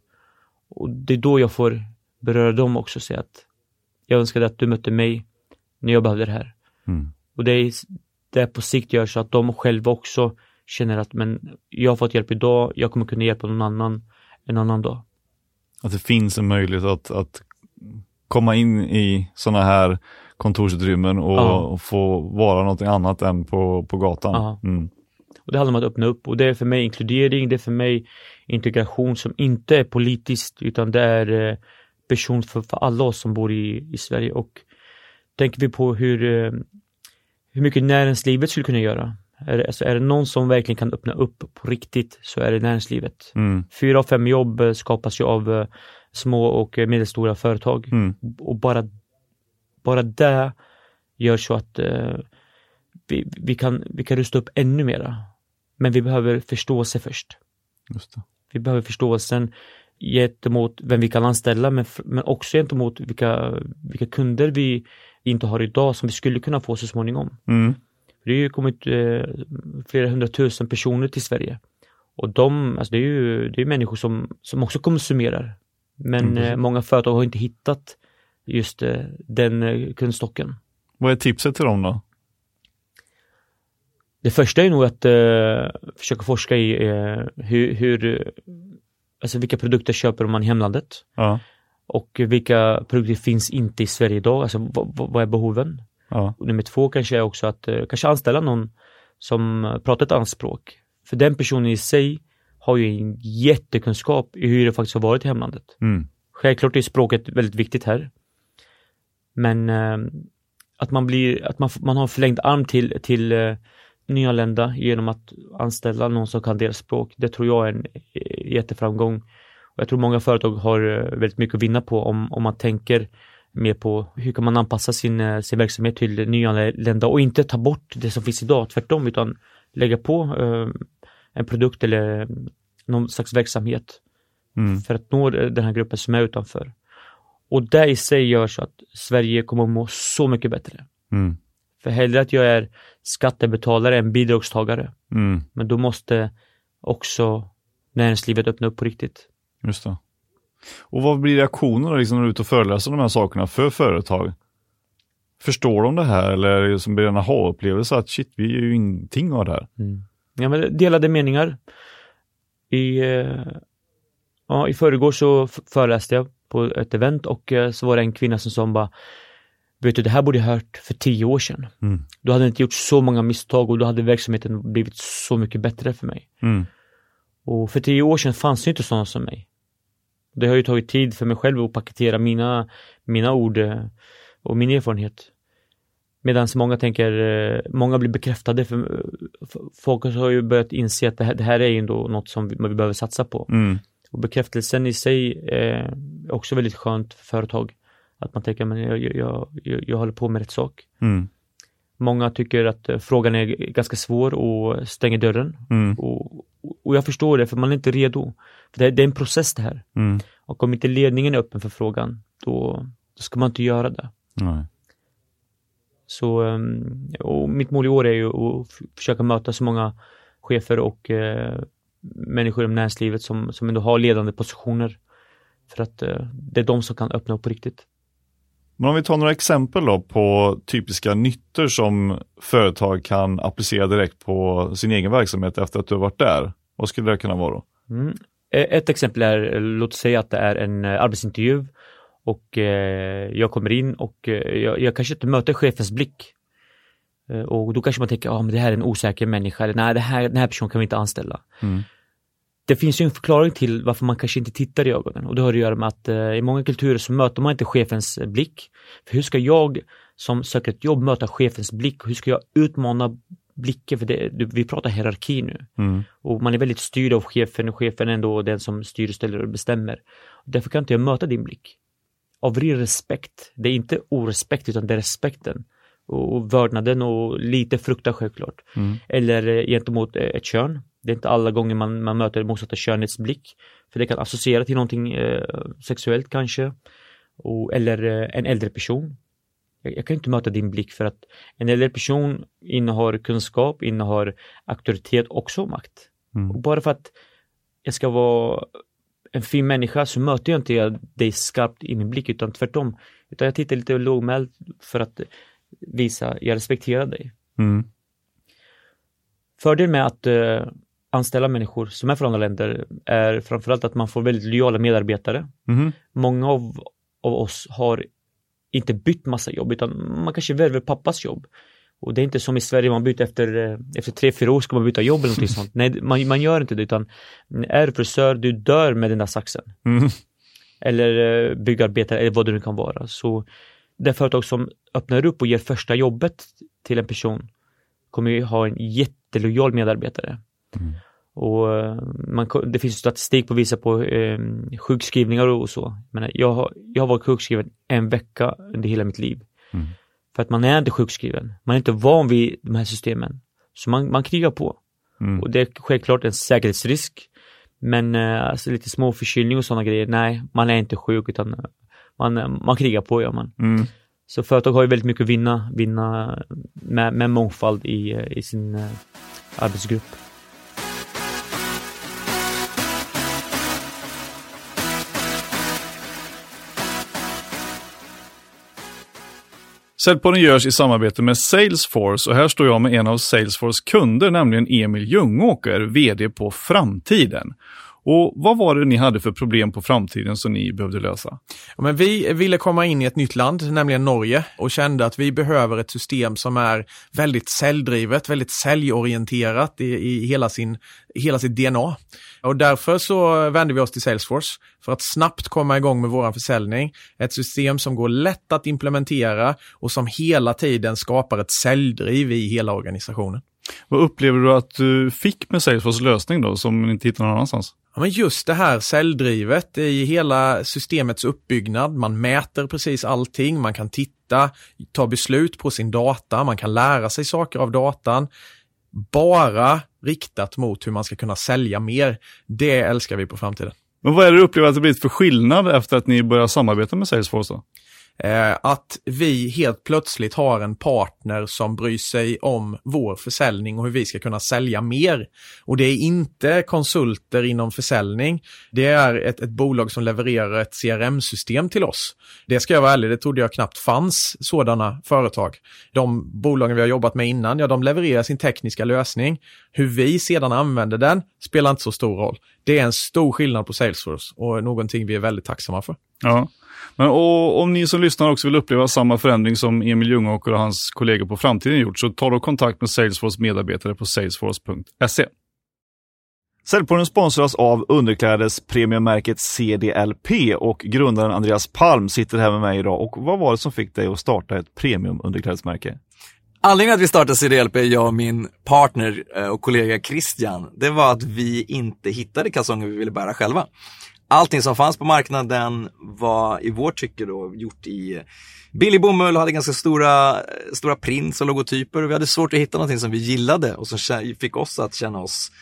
Och det är då jag får beröra dem också och säga att jag önskade att du mötte mig när jag behövde det här. Mm. Och det är det på sikt gör så att de själva också känner att men jag har fått hjälp idag, jag kommer kunna hjälpa någon annan en annan dag. Att det finns en möjlighet att, att komma in i sådana här kontorsutrymmen och, Ja. och få vara någonting annat än på, på gatan. Mm. Och det handlar om att öppna upp och det är för mig inkludering, det är för mig integration som inte är politiskt utan det är person för, för alla oss som bor i, i Sverige och tänker vi på hur, eh, hur mycket näringslivet skulle kunna göra. Är det, alltså är det någon som verkligen kan öppna upp på riktigt så är det näringslivet. Mm. Fyra av fem jobb eh, skapas ju av eh, små och medelstora företag Mm. och bara, bara det gör så att eh, vi, vi, kan, vi kan rusta upp ännu mera. Men vi behöver förståelse först. Vi behöver förståelsen gentemot vem vi kan anställa men, men också gentemot vilka, vilka kunder vi inte har idag som vi skulle kunna få så småningom. Mm. Det har ju kommit eh, flera hundratusen personer till Sverige. Och de, alltså det är ju det är människor som, som också konsumerar. Men Mm, eh, många företag har inte hittat just eh, den eh, kundstocken. Vad är tipset till dem då? Det första är nog att eh, försöka forska i eh, hur, hur, alltså vilka produkter köper man i hemlandet Ja. och vilka produkter finns inte i Sverige idag, alltså vad, är behoven? Ja. Nummer två kanske är också att eh, kanske anställa någon som eh, pratar ett annat språk. För den personen i sig har ju en jättekunskap i hur det faktiskt har varit i hemlandet. Mm. Självklart är språket väldigt viktigt här. Men eh, att man blir, att man, man har en förlängd arm till, till eh, nyanlända genom att anställa någon som kan deras språk. Det tror jag är en eh, jätteframgång. Och jag tror många företag har eh, väldigt mycket att vinna på om, om man tänker mer på hur kan man anpassa sin, eh, sin verksamhet till nyanlända och inte ta bort det som finns idag, tvärtom, utan lägga på eh, en produkt eller någon slags verksamhet Mm. för att nå den här gruppen som är utanför. Och det i sig gör så att Sverige kommer att må så mycket bättre. Mm. För hellre att jag är skattebetalare än bidragstagare. Mm. Men då måste också näringslivet öppna upp på riktigt. Just det. Och vad blir reaktionerna liksom när du är ute och föreläser de här sakerna för företag? Förstår de det här eller är det som blir en aha-upplevelse att shit, vi är ju ingenting av det här? Ja, men delade meningar. I, eh, ja, i förrgår så föreläste jag på ett event och eh, så var det en kvinna som sa bara Vet du, det här borde jag hört för tio år sedan. Mm. Då hade jag inte gjort så många misstag och då hade verksamheten blivit så mycket bättre för mig. Mm. Och för tio år sedan fanns det inte sådana som mig. Det har ju tagit tid för mig själv att paketera mina, mina ord eh, och min erfarenhet. Medan många tänker, eh, många blir bekräftade för, för folk har ju börjat inse att det här, det här är ändå något som vi, vi behöver satsa på. Mm. Och bekräftelsen i sig är också väldigt skönt för företag. Att man tänker, men jag, jag, jag, jag håller på med rätt sak. Mm. Många tycker att eh, frågan är ganska svår och stänger dörren. Mm. Och, och jag förstår det, för man är inte redo. För det, är, det är en process det här. Mm. Och om inte ledningen är öppen för frågan, då, då ska man inte göra det. Nej. Så, ehm, och mitt mål i år är ju att försöka möta så många chefer och eh, människor i näringslivet som, som ändå har ledande positioner. För att eh, det är de som kan öppna upp på riktigt. Men om vi tar några exempel då på typiska nyttor som företag kan applicera direkt på sin egen verksamhet efter att du har varit där. Vad skulle det kunna vara då? Mm. Eh, Ett exempel är, låt säga att det är en eh, arbetsintervju och eh, jag kommer in och eh, jag, jag kanske inte möter chefens blick. Eh, och då kanske man tänker, ja ah, men det här är en osäker människa, eller nej det här, den här personen kan vi inte anställa. Mm. Det finns ju en förklaring till varför man kanske inte tittar i ögonen och det har att göra med att eh, i många kulturer så möter man inte chefens eh, blick. För hur ska jag som söker ett jobb möta chefens blick? Hur ska jag utmana blicken? För det, vi pratar hierarki nu. Mm. Och man är väldigt styrd av chefen och chefen är ändå den som styr, ställer och bestämmer. Därför kan inte jag möta din blick. Av ren respekt. Det är inte orespekt utan det är respekten. Och, och vördnaden och lite fruktan självklart. Mm. Eller eh, gentemot eh, ett kön. Det är inte alla gånger man, man möter det motsatta könets blick. För det kan associera till någonting eh, sexuellt kanske. Och, eller eh, en äldre person. Jag, jag kan inte möta din blick för att en äldre person innehar kunskap, innehar auktoritet också makt. Mm. Och bara för att jag ska vara en fin människa så möter jag inte dig skarpt i min blick utan tvärtom. Utan jag tittar lite lågmält för att visa, jag respekterar dig. Mm. Fördelen med att eh, anställa människor som är från andra länder är framförallt att man får väldigt lojala medarbetare. Mhm. Många av, av oss har inte bytt massa jobb utan man kanske värver pappas jobb. Och det är inte som i Sverige, man byter efter, eh, efter tre, fyra år ska man byta jobb eller någonting sånt. Nej, man, man gör inte det utan är du frisör, du dör med den där saxen. Mm. Eller eh, byggarbetare eller vad det nu kan vara. Så det företag som öppnar upp och ger första jobbet till en person kommer ju ha en jättelojal medarbetare. Mm. Och eh, man, det finns statistik på att visa på eh, sjukskrivningar och så. Men jag, har, jag har varit sjukskriven en vecka under hela mitt liv. Mm. För att man är inte sjukskriven. Man är inte van vid de här systemen. Så man, man krigar på. Mm. Och det är självklart en säkerhetsrisk. Men eh, alltså lite små förkylning och sådana grejer, nej, man är inte sjuk utan eh, man, eh, man krigar på gör man. Mm. Så företag har ju väldigt mycket att vinna, vinna med, med mångfald i, i sin arbetsgrupp. Säljpodden görs i samarbete med Salesforce och här står jag med en av Salesforce kunder, nämligen Emil Ljungåker, VD på Framtiden. Och vad var det ni hade för problem på Framtiden som ni behövde lösa? Ja, men vi ville komma in i ett nytt land, nämligen Norge, och kände att vi behöver ett system som är väldigt säljdrivet, väldigt säljorienterat i, i hela, sin, hela sitt DNA. Och därför så vände vi oss till Salesforce för att snabbt komma igång med vår försäljning. Ett system som går lätt att implementera och som hela tiden skapar ett säljdriv i hela organisationen. Vad upplever du att du fick med Salesforce lösning då, som ni inte hittar någon annanstans? Ja, men just det här säljdrivet i hela systemets uppbyggnad. Man mäter precis allting, man kan titta, ta beslut på sin data, man kan lära sig saker av datan. Bara riktat mot hur man ska kunna sälja mer. Det älskar vi på framtiden. Men vad är det du upplever att det blivit för skillnad efter att ni började samarbeta med Salesforce då? Eh, att vi helt plötsligt har en partner som bryr sig om vår försäljning och hur vi ska kunna sälja mer. Och det är inte konsulter inom försäljning. Det är ett, ett bolag som levererar ett CRM-system till oss. Det ska jag vara ärlig, det trodde jag knappt fanns sådana företag. De bolagen vi har jobbat med innan, ja de levererar sin tekniska lösning. Hur vi sedan använder den spelar inte så stor roll. Det är en stor skillnad på Salesforce och någonting vi är väldigt tacksamma för. Ja. Men, och om ni som lyssnar också vill uppleva samma förändring som Emil Ljungåker och hans kollegor på Framtiden gjort, så ta då kontakt med Salesforce medarbetare på salesforce.se. Säljpodden sponsras av underklädes premiummärket CDLP och grundaren Andreas Palm sitter här med mig idag. Och vad var det som fick dig att starta ett premium underklädesmärke? Anledningen att vi startade CDLP, jag och min partner eh, och kollega Christian, det var att vi inte hittade kalsonger vi ville bära själva. Allting som fanns på marknaden var i vårt tycke då gjort i billig bomull och hade ganska stora, stora prints och logotyper och vi hade svårt att hitta någonting som vi gillade och som fick oss att känna oss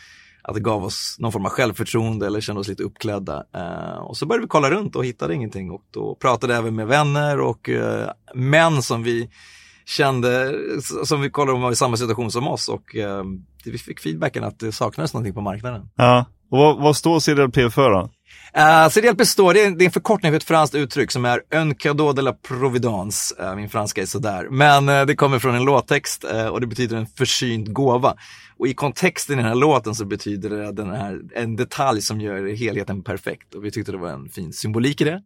att det gav oss någon form av självförtroende eller kände oss lite uppklädda. Eh, och så började vi kolla runt och hittade ingenting och då pratade även med vänner och eh, män som vi kände, som vi kollade om var i samma situation som oss och eh, vi fick feedbacken att det saknades någonting på marknaden. Ja, och vad, vad står CDLP för då? Eh, uh, CDLP står, det är, det är en förkortning för ett franskt uttryck som är Un cadeau de la providence. Uh, min franska är sådär. Men uh, det kommer från en låttext uh, och det betyder en försynt gåva. Och i kontexten i den här låten så betyder det den här, en detalj som gör helheten perfekt. Och vi tyckte det var en fin symbolik i det.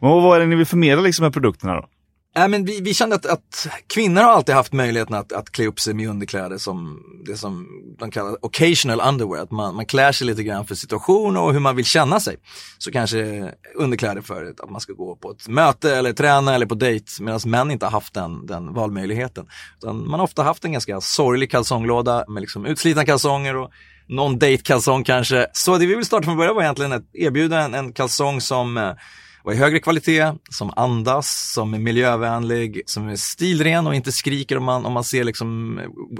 Men vad är det ni vill förmedla liksom med produkterna då? Nej, men vi, vi kände att, att, kvinnor har alltid haft möjligheten att, att klä upp sig med underkläder som det som de kallar occasional underwear. Att man, man klär sig lite grann för situation och hur man vill känna sig. Så kanske underkläder för att man ska gå på ett möte eller träna eller på dejt. Medan män inte har haft den, den valmöjligheten. Utan man har ofta haft en ganska sorglig kalsonglåda med liksom utslitna kalsonger och någon dejtkalsong kanske. Så det vi vill starta från början var egentligen att erbjuda en, en kalsong som eh, och i högre kvalitet, som andas, som är miljövänlig, som är stilren och inte skriker om man, om man ser liksom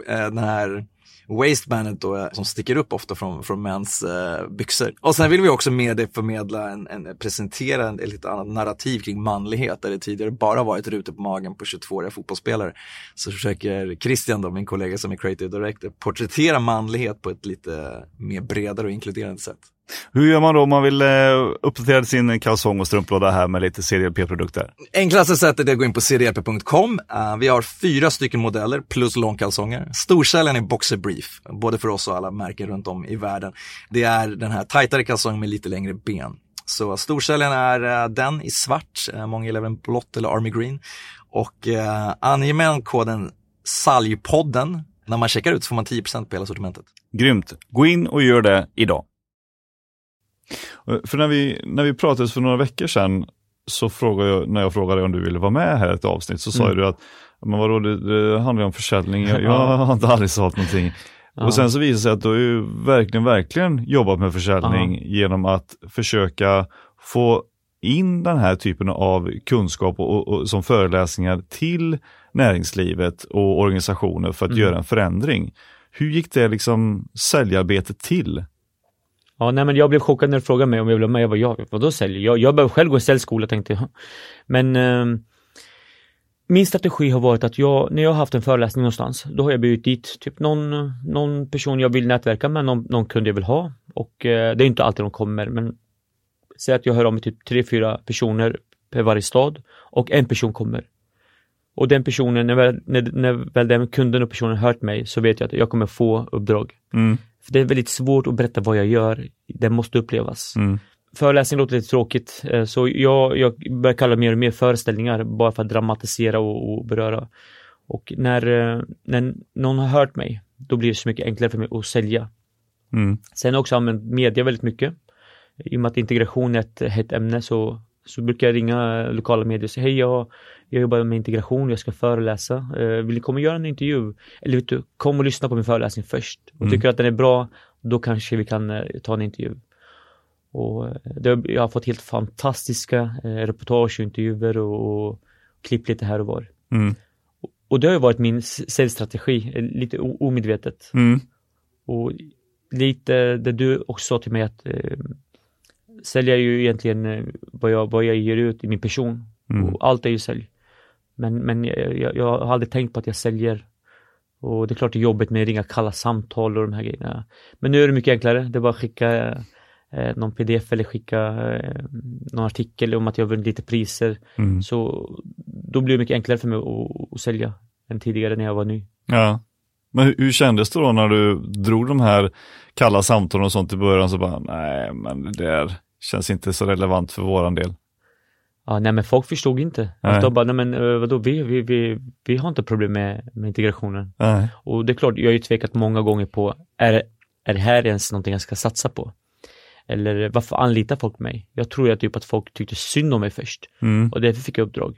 eh, den här waistbandet då, eh, som sticker upp ofta från, från mäns eh, byxor. Och sen vill vi också med det förmedla en, en presentera en, ett lite annat narrativ kring manlighet där det tidigare bara varit rutor på magen på 22-åriga fotbollsspelare. Så försöker Christian då, min kollega som är creative director, porträttera manlighet på ett lite eh, mer bredare och inkluderande sätt. Hur gör man då om man vill eh, uppdatera sin kalsong och strumplåda här med lite CDLP-produkter? Enklaste sättet är att gå in på cdlp.com. Uh, vi har fyra stycken modeller plus långkalsonger. Storsäljaren är Boxer Brief, både för oss och alla märken runt om i världen. Det är den här tajtare kalsongen med lite längre ben. Så storsäljaren är uh, den i svart, många gillar även blått eller army green. Och uh, anger man koden Saljpodden när man checkar ut så får man 10% på hela sortimentet. Grymt! Gå in och gör det idag. För när vi, när vi pratades för några veckor sedan, så frågade jag, när jag frågade om du ville vara med här i ett avsnitt, så sa mm. du att men vadå, det, det handlar ju om försäljning, jag, jag har inte aldrig sagt någonting. Ja. Och sen så visade det sig att du har ju verkligen, verkligen jobbat med försäljning ja. genom att försöka få in den här typen av kunskap och, och, och, som föreläsningar till näringslivet och organisationer för att mm. göra en förändring. Hur gick det liksom säljarbetet till? Ja, nej men jag blev chockad när du frågade mig om jag ville vara med. Jag bara, ja, vadå sälj? Jag, jag behöver själv gå i säljskola tänkte jag. Men eh, min strategi har varit att jag, när jag har haft en föreläsning någonstans, då har jag bjudit dit typ någon, någon person jag vill nätverka med, någon, någon kund jag vill ha. Och eh, det är inte alltid de kommer, men säg att jag hör om mig typ tre, fyra personer per varje stad och en person kommer. Och den personen, när väl, när, när väl den kunden och personen hört mig så vet jag att jag kommer få uppdrag. Mm. För Det är väldigt svårt att berätta vad jag gör. Det måste upplevas. Mm. Föreläsning låter lite tråkigt, eh, så jag, jag börjar kalla mer och mer föreställningar bara för att dramatisera och, och beröra. Och när, eh, när någon har hört mig, då blir det så mycket enklare för mig att sälja. Mm. Sen har jag också använt media väldigt mycket. I och med att integration är ett hett ämne så, så brukar jag ringa lokala medier och säga hej, jag, jag jobbar med integration, jag ska föreläsa. Eh, vill du komma och göra en intervju? Eller vet du, kom och lyssna på min föreläsning först. Och mm. tycker att den är bra, då kanske vi kan eh, ta en intervju. Och eh, det, jag har fått helt fantastiska eh, reportage och intervjuer och, och klipp lite här och var. Mm. Och, och det har ju varit min säljstrategi, lite omedvetet. Mm. Och lite det du också sa till mig att eh, sälja ju egentligen eh, vad jag, vad jag ger ut i min person. Mm. Allt är ju sälj. Men, men jag, jag, har aldrig tänkt på att jag säljer. Och det är klart det är jobbigt med att ringa kalla samtal och de här grejerna. Men nu är det mycket enklare. Det är bara att skicka eh, någon pdf eller skicka eh, någon artikel om att jag vunnit lite priser. Mm. Så då blir det mycket enklare för mig att, att sälja än tidigare när jag var ny. Ja. Men hur, hur kändes det då när du drog de här kalla samtalen och sånt i början så bara, nej men det där känns inte så relevant för våran del. Ja, nej men folk förstod inte. Nej. De bara, nej men eh, vadå, vi, vi, vi, vi har inte problem med, med integrationen. Nej. Och det är klart, jag har ju tvekat många gånger på, är, är det här ens någonting jag ska satsa på? Eller varför anlitar folk mig? Jag tror att typ att folk tyckte synd om mig först Mm. och därför fick jag uppdrag.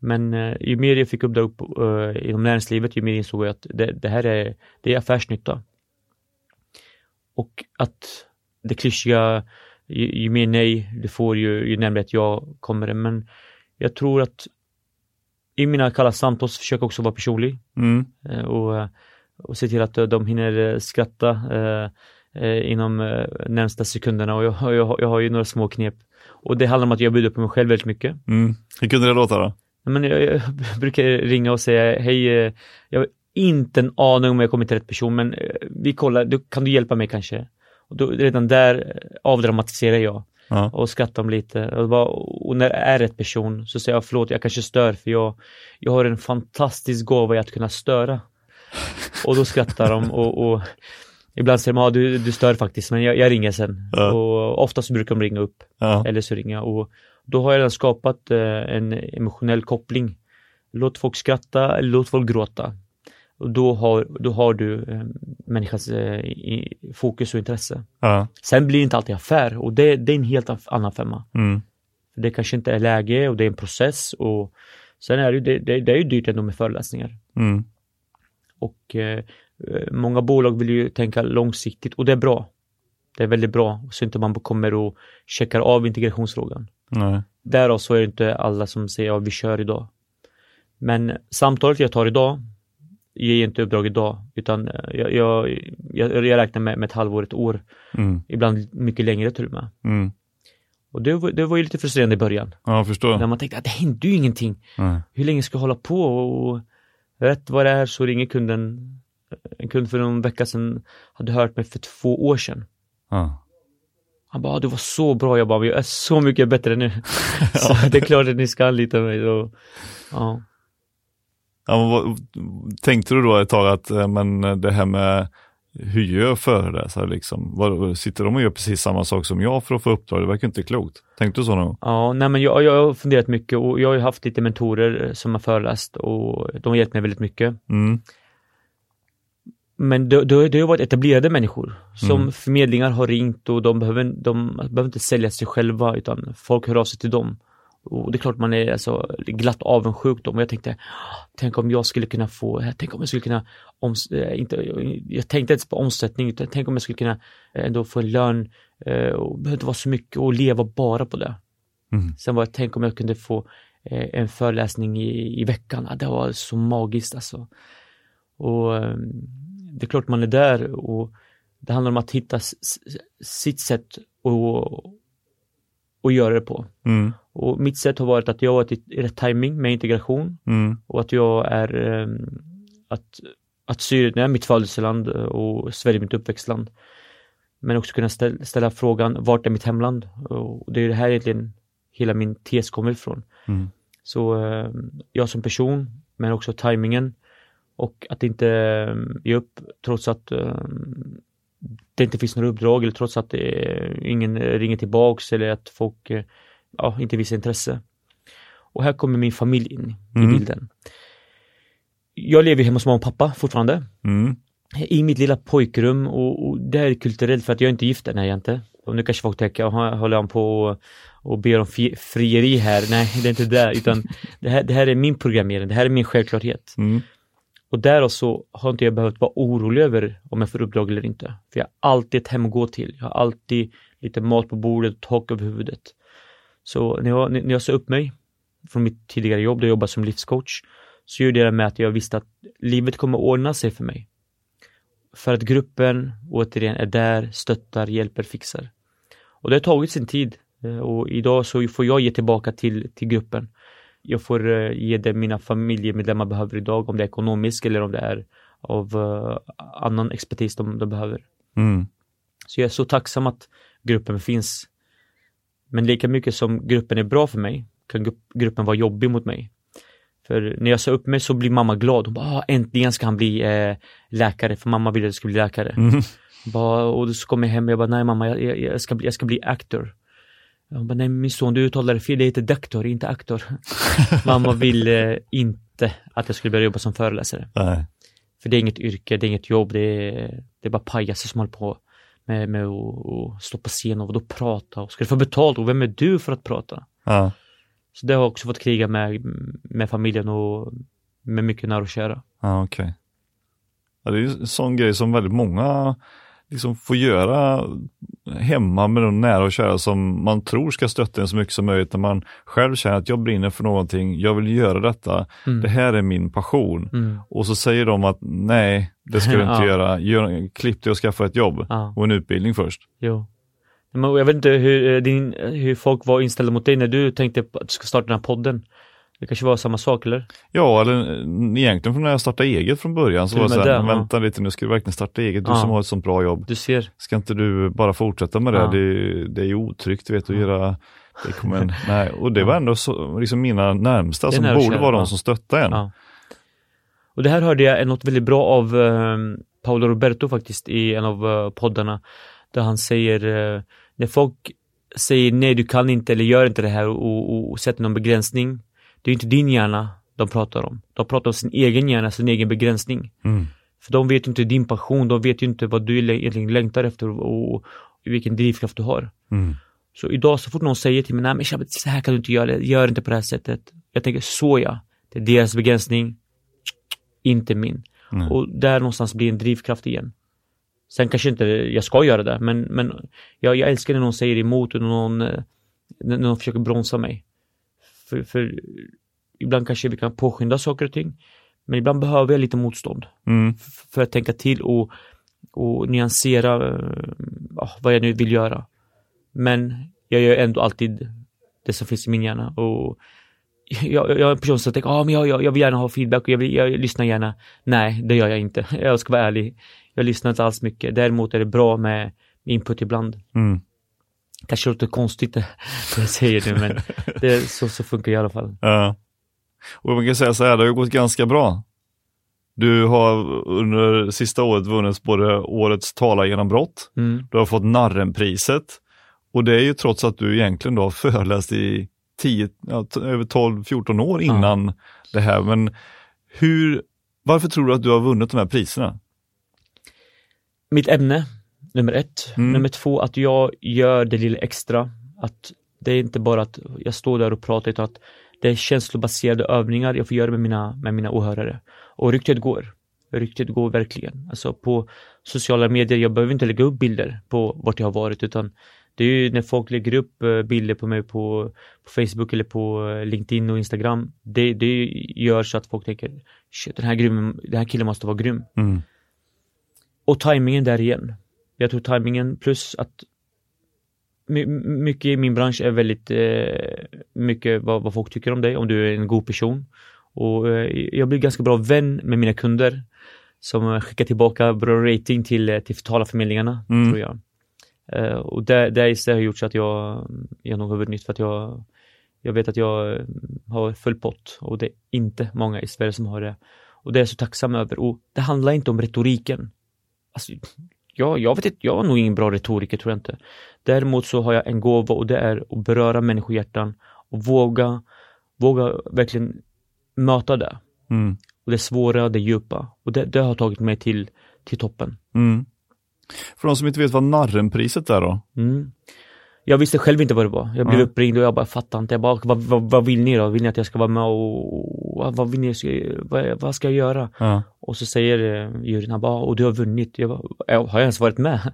Men eh, ju mer jag fick uppdrag på, eh, inom näringslivet, ju mer insåg jag att det, det här är, det är affärsnytta. Och att det klyschiga, ju, ju mer nej du får, ju, ju närmare ett ja kommer det. Men jag tror att i mina kalla samtal försöker jag också vara personlig Mm. eh, och, och se till att eh, de hinner eh, skratta eh, inom eh, närmsta sekunderna och jag, jag, jag har ju några små knep. Och det handlar om att jag bjuder på mig själv väldigt mycket. Mm. Hur kunde det låta då? Men jag, jag brukar ringa och säga hej, jag har inte en aning om jag kommer till rätt person men vi kollar, du, kan du hjälpa mig kanske? Och då, redan där avdramatiserar jag Ja. och skrattar om lite. Och, bara, och när det är rätt person så säger jag förlåt, jag kanske stör för jag, jag har en fantastisk gåva i att kunna störa. Och då skrattar de och, och ibland säger de, ja du, du stör faktiskt men jag, jag ringer sen. Ja. Och oftast brukar de ringa upp Ja. eller så ringer jag och då har jag redan skapat eh, en emotionell koppling. Låt folk skratta, eller låt folk gråta. Och då har, då har du eh, människans eh, fokus och intresse. Ja. Sen blir det inte alltid affär och det, det är en helt annan femma. Mm. Det kanske inte är läge och det är en process och sen är det, det, det, är ju dyrt ändå med föreläsningar. Mm. Och eh, eh, många bolag vill ju tänka långsiktigt och det är bra. Det är väldigt bra så inte man kommer och checkar av integrationsfrågan. Nej. Därav så är det inte alla som säger ja vi kör idag. Men samtalet jag tar idag ger inte uppdrag idag utan eh, jag, jag, jag, jag räknar med, med ett halvår, ett år. Mm. Ibland mycket längre till och med. Mm. Och det, var- det var ju lite frustrerande i början. Ja, jag förstår. När man tänkte att det hände ju ingenting. Nej. Hur länge ska jag hålla på? Och rätt vad det är så ringer kunden. En kund för någon vecka sedan hade hört mig för två år sedan. Ja. Han bara, "Ah, du var så bra. Jag bara, jag är så mycket bättre nu. så det är klart att ni ska anlita mig. Så, ja. Ja, tänkte du då ett tag att eh, men det här med hur gör föreläsare liksom? Vad, sitter de och gör precis samma sak som jag för att få uppdrag? Det verkar inte klokt. Tänkte du så någon gång? Ja, nej men jag, jag har funderat mycket och jag har ju haft lite mentorer som har föreläst och de har hjälpt mig väldigt mycket. Mm. Men det, det, det har varit etablerade människor som Mm. förmedlingar har ringt och de behöver, de behöver inte sälja sig själva utan folk hör av sig till dem. Och det är klart man är alltså glatt avundsjuk då, men jag tänkte, tänk om jag skulle kunna få, tänk om jag skulle kunna, oms, eh, inte, jag tänkte inte på omsättning, utan tänk om jag skulle kunna eh, ändå få en lön eh, och behöver inte vara så mycket och leva bara på det. Mm. Sen var det, tänk om jag kunde få en föreläsning i, i veckan, det var så magiskt alltså. Och det är klart man är där och det handlar om att hitta sitt sätt och, och göra det på. Mm. Och mitt sätt har varit att jag har varit i rätt timing med integration Mm. och att jag är ehm, att, att Syrien är mitt födelseland eh, och Sverige mitt uppväxtland. Men också kunna ställa, ställa frågan, vart är mitt hemland? Och det är det här egentligen hela min tes kommer ifrån. Mm. Så ehm, jag som person, men också timingen och att inte um, ge upp trots att ehm, det inte finns några uppdrag eller trots att ingen ringer tillbaks eller att folk eh, ja, inte visar intresse. Och här kommer min familj in Mm. i bilden. Jag lever hemma hos mamma och pappa fortfarande. Mm. I mitt lilla pojkrum och, och det här är kulturellt för att jag är inte gift än, är jag inte. Och nu kanske folk tänker, "Jaha, håller han på och, och ber om frieri här? Nej, det är inte det, utan det här, det här är min programmering, det här är min självklarhet. Mm. Och därav så har inte jag behövt vara orolig över om jag får uppdrag eller inte. För jag har alltid ett hem att gå till. Jag har alltid lite mat på bordet och tak över huvudet. Så när jag, när jag sa upp mig från mitt tidigare jobb, där jag jobbade som livscoach, så gjorde jag det med att jag visste att livet kommer ordna sig för mig. För att gruppen återigen är där, stöttar, hjälper, fixar. Och det har tagit sin tid eh, och idag så får jag ge tillbaka till, till gruppen. Jag får eh, ge det mina familjemedlemmar behöver idag, om det är ekonomiskt eller om det är av eh, annan expertis de, de behöver. Mm. Så jag är så tacksam att gruppen finns. Men lika mycket som gruppen är bra för mig kan gru- gruppen vara jobbig mot mig. För när jag sa upp mig så blir mamma glad. Hon bara, ah, äntligen ska han bli eh, läkare, för mamma ville att jag skulle bli läkare. Mm. Bara, och så kom jag hem och jag bara, nej mamma, jag, jag, ska, bli, jag ska bli actor. Hon bara, nej min son, du uttalar det fel, det heter doktor, inte aktor. mamma ville inte att jag skulle börja jobba som föreläsare. Nej. För det är inget yrke, det är inget jobb, det är, Det är bara pajaser som håller på med, med att stå på scen och vadå prata och ska du få betalt och vem är du för att prata? Ja. Så det har jag också fått kriga med, med familjen och med mycket nära och kära. Ja, okej. Ja, det är ju en sån grej som väldigt många liksom får göra hemma med de nära och kära som man tror ska stötta en så mycket som möjligt när man själv känner att jag brinner för någonting, jag vill göra detta, Mm. det här är min passion. Mm. Och så säger de att nej, det ska du inte Ja. göra, Gör, klipp dig och skaffa ett jobb Ja, och en utbildning först. jo. Men jag vet inte hur, eh, din, hur folk var inställda mot dig när du tänkte att du ska starta den här podden. Det kanske var samma sak eller? Ja, eller eh, egentligen från när jag startade eget från början så var det så här, vänta lite nu ska du verkligen starta eget, du Ja. som har ett sånt bra jobb. Du ser. Ska inte du bara fortsätta med det? Ja. Det, det är ju otryggt, du vet, att Ja. göra det kommer en, nej. Och det var ändå så, liksom mina närmsta som borde vara de som stöttar en. Och det här hörde jag något väldigt bra av eh, Paolo Roberto faktiskt i en av eh, poddarna. Där han säger, eh, när folk säger nej du kan inte eller gör inte det här och, och, och sätter någon begränsning. Det är inte din hjärna de pratar om. De pratar om sin egen hjärna, sin egen begränsning. Mm. För de vet ju inte din passion, de vet ju inte vad du egentligen längtar efter och, vilken drivkraft du har. Mm. Så idag så fort någon säger till mig, nej men Shabbat, så här kan du inte göra, gör inte på det här sättet. Jag tänker, så ja, det är deras begränsning, inte min. Mm. Och där någonstans blir en drivkraft igen. Sen kanske inte jag ska göra det, men, men jag, jag älskar när någon säger emot och någon, eh, när någon försöker bromsa mig. För, för ibland kanske vi kan påskynda saker och ting, men ibland behöver jag lite motstånd Mm. för att tänka till och, och nyansera ja, vad jag nu vill göra. Men jag gör ändå alltid det som finns i min hjärna och jag, jag är en person som tänker, ah, men jag, jag, jag vill gärna ha feedback och jag, vill, jag lyssnar gärna. Nej, det gör jag inte. Jag ska vara ärlig. Jag lyssnar inte alls mycket. Däremot är det bra med input ibland. Mm. Kanske låter konstigt det jag säger det, men det, är så, så funkar i alla fall. Ja. Och man kan säga så här, det har ju gått ganska bra. Du har under sista året vunnit både årets talargenombrott, Mm. du har fått Narrenpriset och det är ju trots att du egentligen då har föreläst i 10, ja, t- över 12-14 år innan det här. Men hur, varför tror du att du har vunnit de här priserna? Mitt ämne, nummer ett. Mm. Nummer två, att jag gör det lilla extra. Att det är inte bara att jag står där och pratar, utan att det är känslobaserade övningar jag får göra med mina, med mina åhörare. Och ryktet går. Ryktet går verkligen. Alltså på sociala medier, jag behöver inte lägga upp bilder på vart jag har varit, utan det är ju när folk lägger upp eh, bilder på mig på, på Facebook eller på eh, LinkedIn och Instagram. Det, det gör så att folk tänker, shit, den här, grym, den här killen måste vara grym. Mm. Och tajmingen där igen. Jag tror tajmingen plus att my, mycket i min bransch är väldigt eh, mycket vad, vad folk tycker om dig, om du är en god person. Och eh, jag blir ganska bra vän med mina kunder som skickar tillbaka bra rating till, eh, till talarförmedlingarna, Mm. tror jag. Eh, och det, det, det har gjort så att jag, jag nog har vunnit för att jag, jag vet att jag eh, har full pott och det är inte många i Sverige som har det. Och det är jag så tacksam över. Och det handlar inte om retoriken. Alltså, jag, jag vet inte, jag är nog ingen bra retoriker tror jag inte. Däremot så har jag en gåva och det är att beröra människohjärtan och våga, våga verkligen möta det. Mm. Och det svåra, det djupa. Och det, det har tagit mig till, till toppen. Mm. För de som inte vet vad Narrenpriset är då? Mm. Jag visste själv inte vad det var. Jag blev Ja. uppringd och jag bara fattade inte. Jag bara, vad, vad, vad vill ni då? Vill ni att jag ska vara med och vad, vill ni? Ska- Vad, vad ska jag göra? Ja. Och så säger eh, juryn, han bara, och du har vunnit. Jag bara, "Ja, har jag ens varit med?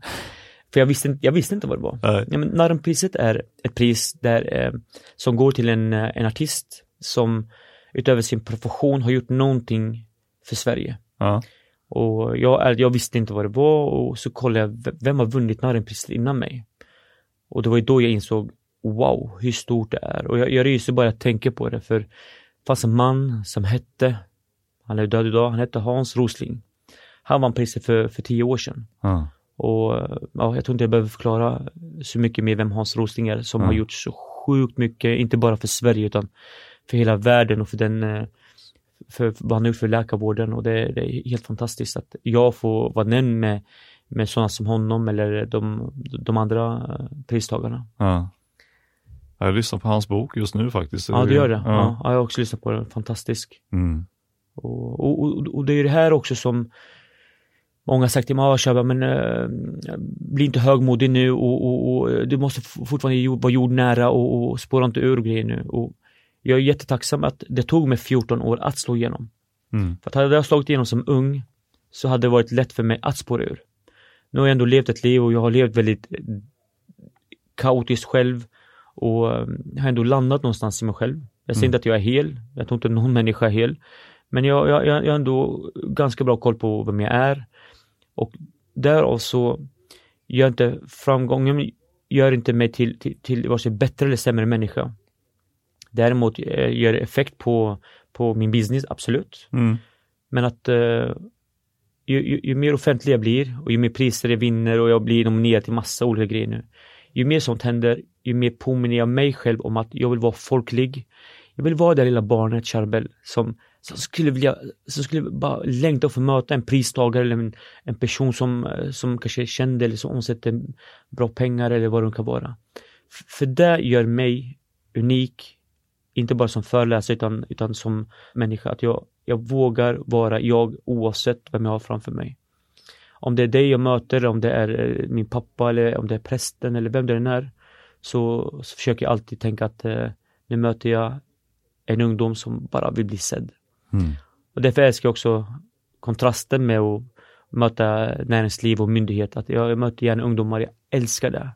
För jag visste, inte- jag visste inte vad det var. Ja, men Narrenpriset är ett pris där, eh, som går till en, eh, en artist som utöver sin profession har gjort någonting för Sverige. Ja. Och jag, jag visste inte vad det var och så kollade jag, vem har vunnit Narrenpriset innan mig? Och det var ju då jag insåg, wow, hur stort det är. Och jag, jag ryser bara jag tänker på det, för fanns en man som hette, han är död idag, han hette Hans Rosling. Han vann priset för, för tio år sedan. Ja. Och ja, jag tror inte jag behöver förklara så mycket mer vem Hans Rosling är som Ja. har gjort så sjukt mycket, inte bara för Sverige utan för hela världen och för den eh, för för vad han har gjort för läkarvården och det, det är helt fantastiskt att jag får vara nämnd med, med sådana som honom eller de, de andra eh, pristagarna. Ja. Jag lyssnar på hans bok just nu faktiskt. Ja, du gör det. Ja. Ja. Ja, jag har också lyssnat på den. Fantastisk. Mm. Och, och, och, det är det här också som Många har sagt till mig, men äh, bli inte högmodig nu och, och, och du måste fortfarande vara jordnära och, och spåra inte ur grejer nu. Och jag är jättetacksam att det tog mig 14 år att slå igenom. Mm. För att hade jag slagit igenom som ung så hade det varit lätt för mig att spåra ur. Nu har jag ändå levt ett liv och jag har levt väldigt kaotiskt själv och ehm, har ändå landat någonstans i mig själv. Jag säger mm. inte att jag är hel, jag tror inte någon människa är hel. Men jag, jag, jag har ändå ganska bra koll på vem jag är. Och därav så gör inte framgången gör inte mig till, till, till vare sig bättre eller sämre människa. Däremot eh, gör det effekt på, på min business, absolut. Mm. Men att uh, ju, ju, ju, mer offentlig jag blir och ju mer priser jag vinner och jag blir nominerad till massa olika grejer nu. Ju mer sånt händer, ju mer påminner jag mig själv om att jag vill vara folklig. Jag vill vara det lilla barnet Charbel som, som skulle vilja, som skulle bara längta att få möta en pristagare eller en, en person som, eh, som kanske är känd eller som omsätter bra pengar eller vad det kan vara. För det gör mig unik, inte bara som föreläsare utan, utan som människa. Att jag, jag vågar vara jag oavsett vem jag har framför mig. Om det är dig jag möter, om det är eh, min pappa eller om det är prästen eller vem det än är. Så, så försöker jag alltid tänka att eh, nu möter jag en ungdom som bara vill bli sedd. Mm. Och därför älskar jag också kontrasten med att möta näringsliv och myndighet. Att jag, jag möter gärna ungdomar, jag älskar det.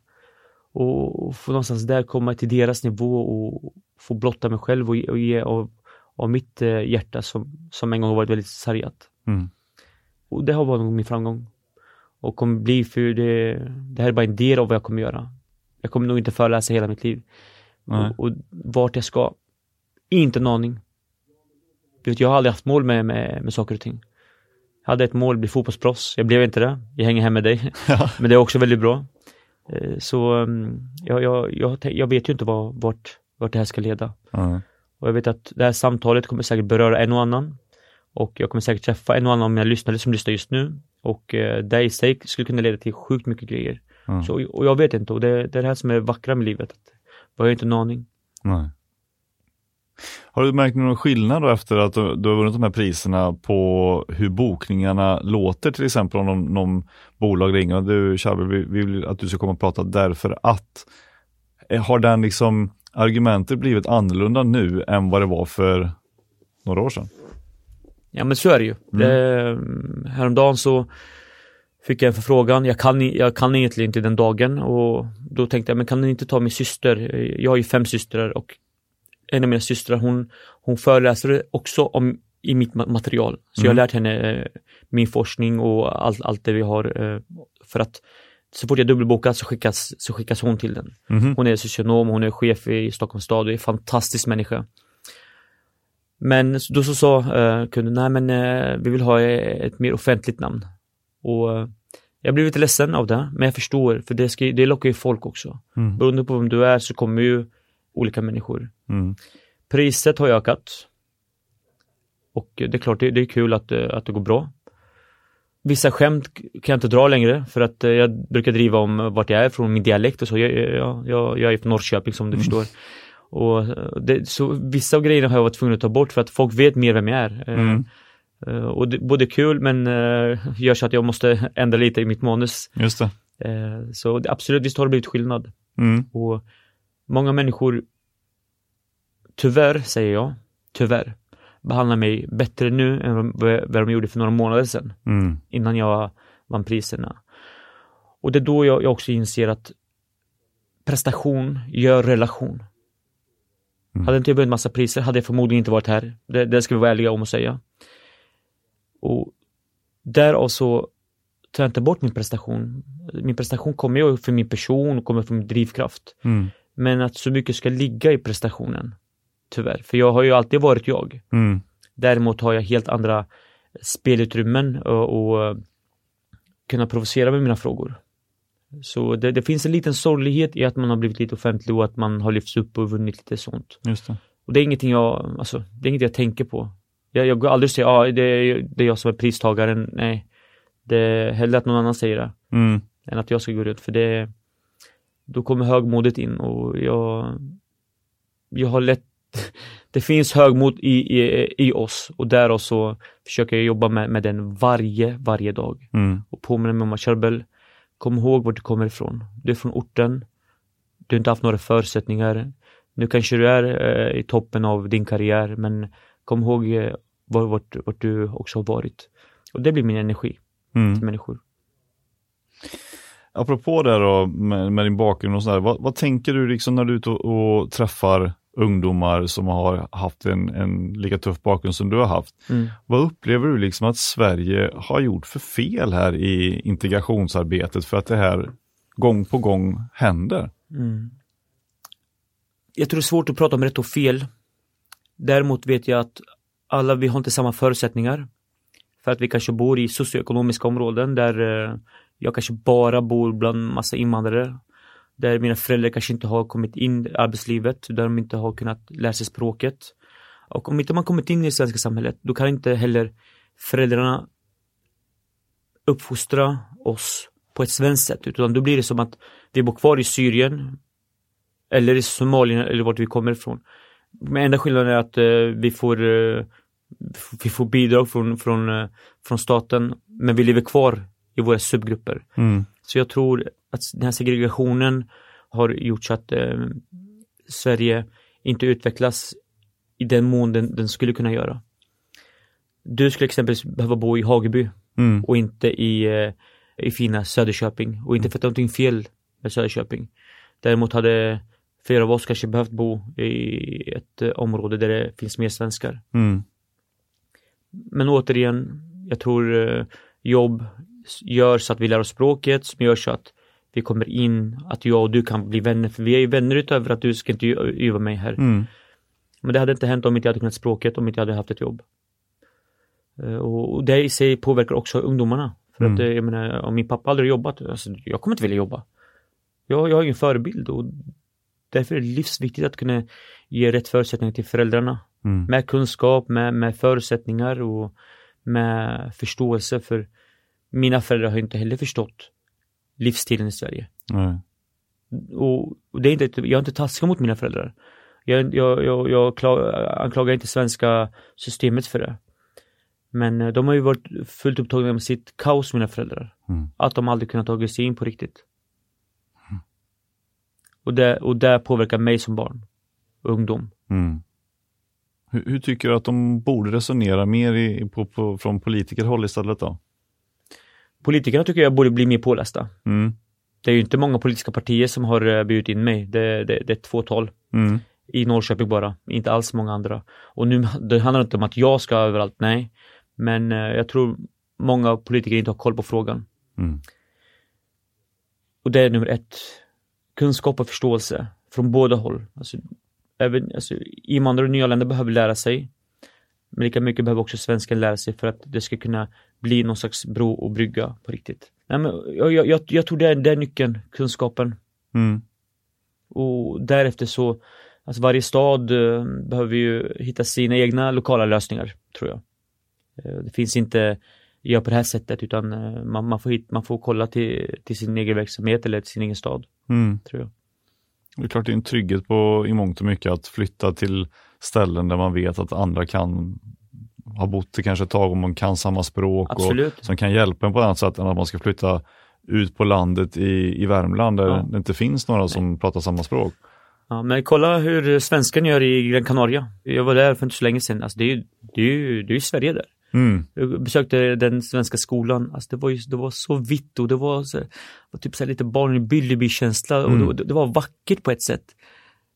Och, och få någonstans där komma till deras nivå och få blotta mig själv och, och ge av, av mitt eh, hjärta som, som en gång varit väldigt sargat. Mm. Och det har varit min framgång. Och kommer bli för det, det här är bara en del av vad jag kommer göra. Jag kommer nog inte föreläsa hela mitt liv. Och, och, vart jag ska, inte en aning. Jag har aldrig haft mål med, med, med saker och ting. Jag hade ett mål, bli fotbollsproffs. Jag blev inte det. Jag hänger här med dig. Ja. Men det är också väldigt bra. Eh, så mm, jag, jag, jag, jag vet ju inte var, vart, vart det här ska leda. Mm. Och jag vet att det här samtalet kommer säkert beröra en och annan. Och jag kommer säkert träffa en och annan av mina lyssnare som lyssnar just nu. Och eh, det i sig skulle kunna leda till sjukt mycket grejer. Mm. Så, och jag vet inte, och det, det är det här som är vackra med livet. Att jag har inte en aning. Nej. Har du märkt någon skillnad efter att du, du har vunnit de här priserna på hur bokningarna låter till exempel om någon, någon bolag ringer och du Charlie, vi, vi vill att du ska komma och prata därför att eh, har den liksom argumentet blivit annorlunda nu än vad det var för några år sedan? Ja men så är det ju. Mm. Det, häromdagen så fick jag en förfrågan. Jag kan, jag kan egentligen inte den dagen och då tänkte jag, men kan ni inte ta min syster? Jag har ju fem systrar och en av mina systrar hon, hon föreläser också om, i mitt material. Så mm. jag har mm. lärt henne eh, min forskning och allt, allt det vi har eh, för att så fort jag dubbelbokar så skickas, så skickas hon till den. Mm. Hon är socionom, hon är chef i Stockholms stad och är en fantastisk människa. Men då så sa eh, kunden, nej men eh, vi vill ha ett mer offentligt namn. Och eh, jag blev lite ledsen av det, men jag förstår, för det, ska, det lockar ju folk också. Mm. Beroende på vem du är så kommer ju olika människor. Mm. Priset har ökat. Och det är klart, det, det är kul att, eh, att det går bra. Vissa skämt kan jag inte dra längre för att eh, jag brukar driva om vart jag är från, min dialekt och så. Jag, jag, jag, jag är från Norrköping som du mm. förstår. Och det, så vissa av grejerna har jag varit tvungen att ta bort för att folk vet mer vem jag är. Mm. Uh, och det, både kul men uh, gör så att jag måste ändra lite i mitt manus. Just det. Uh, så absolut, visst har det blivit skillnad. Mm. Och många människor, tyvärr säger jag, tyvärr, behandlar mig bättre nu än vad de gjorde för några månader sedan. Mm. Innan jag vann priserna. Och det är då jag, jag också inser att prestation gör relation. Mm. Hade inte jag vunnit massa priser hade jag förmodligen inte varit här. Det, det ska vi vara ärliga om att säga. Och därav så tar jag inte bort min prestation. Min prestation kommer ju för min person, kommer från min drivkraft. Mm. Men att så mycket ska ligga i prestationen. Tyvärr, för jag har ju alltid varit jag. Mm. Däremot har jag helt andra spelutrymmen och, och kunna provocera med mina frågor. Så det, det, finns en liten sorglighet i att man har blivit lite offentlig och att man har lyfts upp och vunnit lite sånt. Just det. Och det är ingenting jag, alltså, det är inget jag tänker på. Jag, jag går aldrig och säger, ja ah, det, är, det är jag som är pristagaren. Nej. Det är hellre att någon annan säger det. Mm. Än att jag ska gå runt, för det då kommer högmodet in och jag jag har lätt det finns högmod i, i, i oss och därav så försöker jag jobba med, med den varje, varje dag. Mm. Och påminna mig om att Charbel, kom ihåg var du kommer ifrån. Du är från orten. Du har inte haft några förutsättningar. Nu kanske du är eh, i toppen av din karriär men kom ihåg eh, var, vart, vart du också har varit. Och det blir min energi Mm. till människor. Apropå det då med, med din bakgrund och sådär, vad, vad tänker du liksom när du är ute och, och träffar ungdomar som har haft en, en lika tuff bakgrund som du har haft? Mm. Vad upplever du liksom att Sverige har gjort för fel här i integrationsarbetet för att det här gång på gång händer? Mm. Jag tror det är svårt att prata om rätt och fel. Däremot vet jag att alla vi har inte samma förutsättningar. För att vi kanske bor i socioekonomiska områden där eh, jag kanske bara bor bland massa invandrare. Där mina föräldrar kanske inte har kommit in i arbetslivet, där de inte har kunnat lära sig språket. Och om inte man kommit in i det svenska samhället, då kan inte heller föräldrarna uppfostra oss på ett svenskt sätt, utan då blir det som att vi bor kvar i Syrien eller i Somalia eller vart vi kommer ifrån. Men enda skillnaden är att eh, vi får eh, vi får bidrag från, från, eh, från staten men vi lever kvar i våra subgrupper. Mm. Så jag tror att den här segregationen har gjort så att eh, Sverige inte utvecklas i den mån den, den skulle kunna göra. Du skulle exempelvis behöva bo i Hageby Mm. och inte i, eh, i fina Söderköping och inte för att det är någonting fel med Söderköping. Däremot hade flera av oss kanske behövt bo i ett eh, område där det finns mer svenskar. Mm. Men återigen, jag tror eh, jobb gör så att vi lär oss språket, som gör så att vi kommer in, att jag och du kan bli vänner, för vi är ju vänner utöver att du ska intervjua mig här. Mm. Men det hade inte hänt om inte jag hade kunnat språket, om inte jag hade haft ett jobb. Eh, Och det i sig påverkar också ungdomarna. För att Mm. eh, jag menar, om min pappa aldrig jobbat, alltså, jag kommer inte vilja jobba. Jag, jag har ingen förebild och därför är det livsviktigt att kunna ge rätt förutsättningar till föräldrarna. Mm. Med kunskap, med, med förutsättningar och med förståelse för mina föräldrar har inte heller förstått livsstilen i Sverige. Nej. Och och det är inte, jag är inte taskig mot mina föräldrar. Jag, jag, jag, jag kla- anklagar inte svenska systemet för det. Men eh, de har ju varit fullt upptagna med sitt kaos, mina föräldrar. Mm. Att de aldrig kunnat ta sig in på riktigt. Och det, och det påverkar mig som barn. Ungdom. Mm. Hur, hur tycker du att de borde resonera mer i, på, på, från politikerhåll istället då? Politikerna tycker jag borde bli mer pålästa. Mm. Det är ju inte många politiska partier som har eh, bjudit in mig. Det, det, det är ett fåtal. Mm. I Norrköping bara, inte alls många andra. Och nu det handlar inte om att jag ska överallt, nej. Men eh, jag tror många politiker inte har koll på frågan. Mm. Och det är nummer ett. Kunskap och förståelse från båda håll. Alltså, även, alltså, invandrare och nyanlända behöver lära sig. Men lika mycket behöver också svenskan lära sig för att det ska kunna bli någon slags bro och brygga på riktigt. Nej, men jag, jag, jag, jag tror det är, det är nyckeln, kunskapen. Mm. Och därefter så, alltså varje stad eh, behöver ju hitta sina egna lokala lösningar, tror jag. Eh, det finns inte, gör på det här sättet, utan eh, man, man, får, hit, man får kolla till, till sin egen verksamhet eller till sin egen stad, Mm. tror jag. Det är klart det är en trygghet på, i mångt och mycket att flytta till ställen där man vet att andra kan ha bott det kanske ett tag och man kan samma språk och som kan hjälpa en på ett annat sätt än att man ska flytta ut på landet i, i Värmland där Ja. det inte finns några som pratar samma språk. Ja, men kolla hur svenskan gör i Gran Canaria. Jag var där för inte så länge sedan. Alltså det är ju, det är ju, det är Sverige där. Mm. Jag besökte den svenska skolan, alltså det var ju, det var så vitt och det var, så, var typ så lite barn i Billerby-känsla och Mm. det, det var vackert på ett sätt.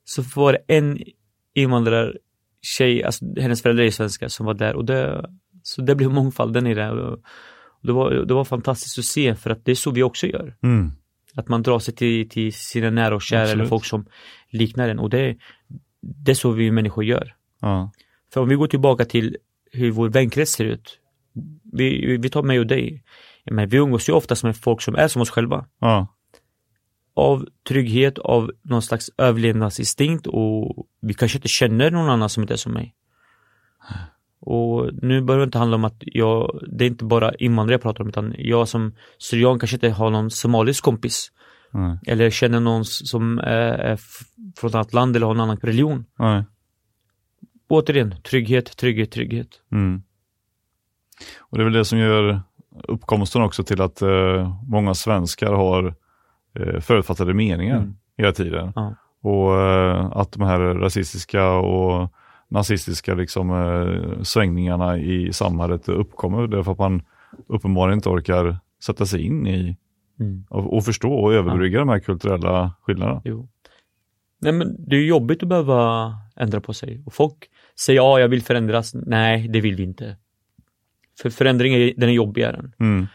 Så var det en invandrartjej, alltså hennes föräldrar är svenskar som var där och det, så det blev mångfalden i det. Och det, var, det var fantastiskt att se för att det är så vi också gör. Mm. Att man drar sig till, till sina nära och kära eller Absolut. folk som liknar en och det, det är så vi människor gör. Ja. För om vi går tillbaka till hur vår vänkrets ser ut. Vi, vi tar mig och dig. Men vi umgås ju oftast med folk som är som oss själva. Ja. Av trygghet, av någon slags överlevnadsinstinkt och vi kanske inte känner någon annan som inte är som mig. Och nu börjar det inte handla om att jag, det är inte bara invandrare jag pratar om utan jag som syrian kanske inte har någon somalisk kompis. Nej. Eller känner någon som är, från ett annat land eller har en annan religion. Återigen, trygghet, trygghet, trygghet. Mm. Och det är väl det som gör uppkomsten också till att eh, många svenskar har eh, förutfattade meningar Mm. hela tiden. Ja. Och eh, att de här rasistiska och nazistiska liksom, eh, svängningarna i samhället uppkommer därför att man uppenbarligen inte orkar sätta sig in i Mm. och, och förstå och överbrygga de här kulturella skillnaderna. Jo. Nej men det är jobbigt att behöva ändra på sig. Och folk säger ja, jag vill förändras. Nej, det vill vi inte. För förändring är, den är jobbigare. Mm.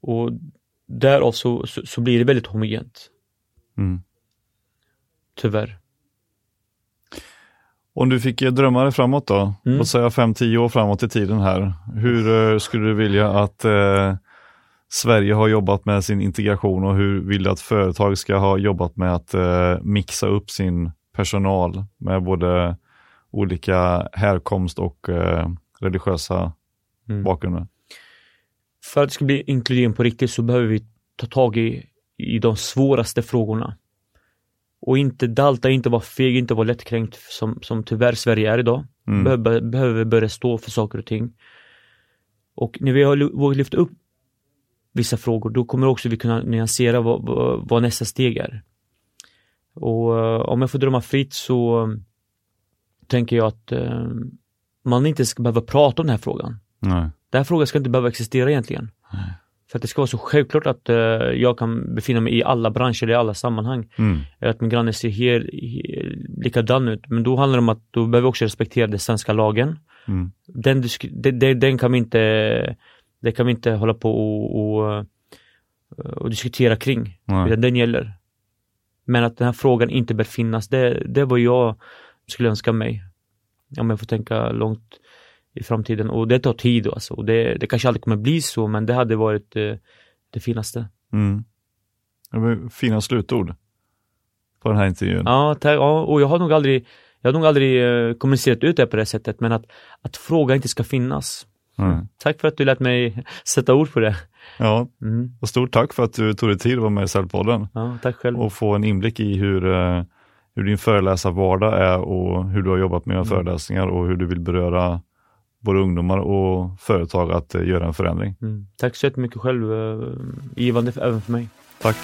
Och därav så, så, så blir det väldigt homogent. Mm. Tyvärr. Om du fick eh, drömma dig framåt då, Mm. låt säga 5-10 år framåt i tiden här. Hur eh, skulle du vilja att eh, Sverige har jobbat med sin integration och hur vill du att företag ska ha jobbat med att eh, mixa upp sin personal med både olika härkomst och eh, religiösa Mm. bakgrunder? För att det ska bli inkludering på riktigt så behöver vi ta tag i, i de svåraste frågorna. Och inte dalta, inte vara feg, inte vara lättkränkt som, som tyvärr Sverige är idag. Mm. Behöver, behöver börja stå för saker och ting. Och när vi har vågat lyfta upp vissa frågor, då kommer också vi kunna nyansera vad, vad, vad nästa steg är. Och eh, om jag får drömma fritt så tänker jag att eh, man inte ska behöva prata om den här frågan. Nej. Den här frågan ska inte behöva existera egentligen. För att det ska vara så självklart att eh, jag kan befinna mig i alla branscher, i alla sammanhang. Mm. Att min granne ser helt, helt likadan ut. Men då handlar det om att då behöver vi också respektera den svenska lagen. Mm. Den, den, den, den kan vi inte, det kan vi inte hålla på och, och, eh, och diskutera kring. Nej. Utan den gäller. Men att den här frågan inte bör finnas, det, det var jag skulle önska mig. Om jag får tänka långt i framtiden. Och det tar tid alltså. Och det, det kanske aldrig kommer bli så, men det hade varit eh, det finaste. Mm. Det fina slutord på den här intervjun. Ja, ja, och jag har nog aldrig, jag har nog aldrig eh, kommunicerat ut det på det sättet, men att, att fråga inte ska finnas. Mm. Tack för att du lät mig sätta ord på det. Ja, Mm. och stort tack för att du tog dig tid att vara med i Cellpodden. Ja, tack själv. och få en inblick i hur, eh, hur din föreläsarvardag är och hur du har jobbat med dina Mm. föreläsningar och hur du vill beröra både ungdomar och företag att eh, göra en förändring. Mm. Tack så jättemycket själv. eh, Givande för, även för mig. Tack!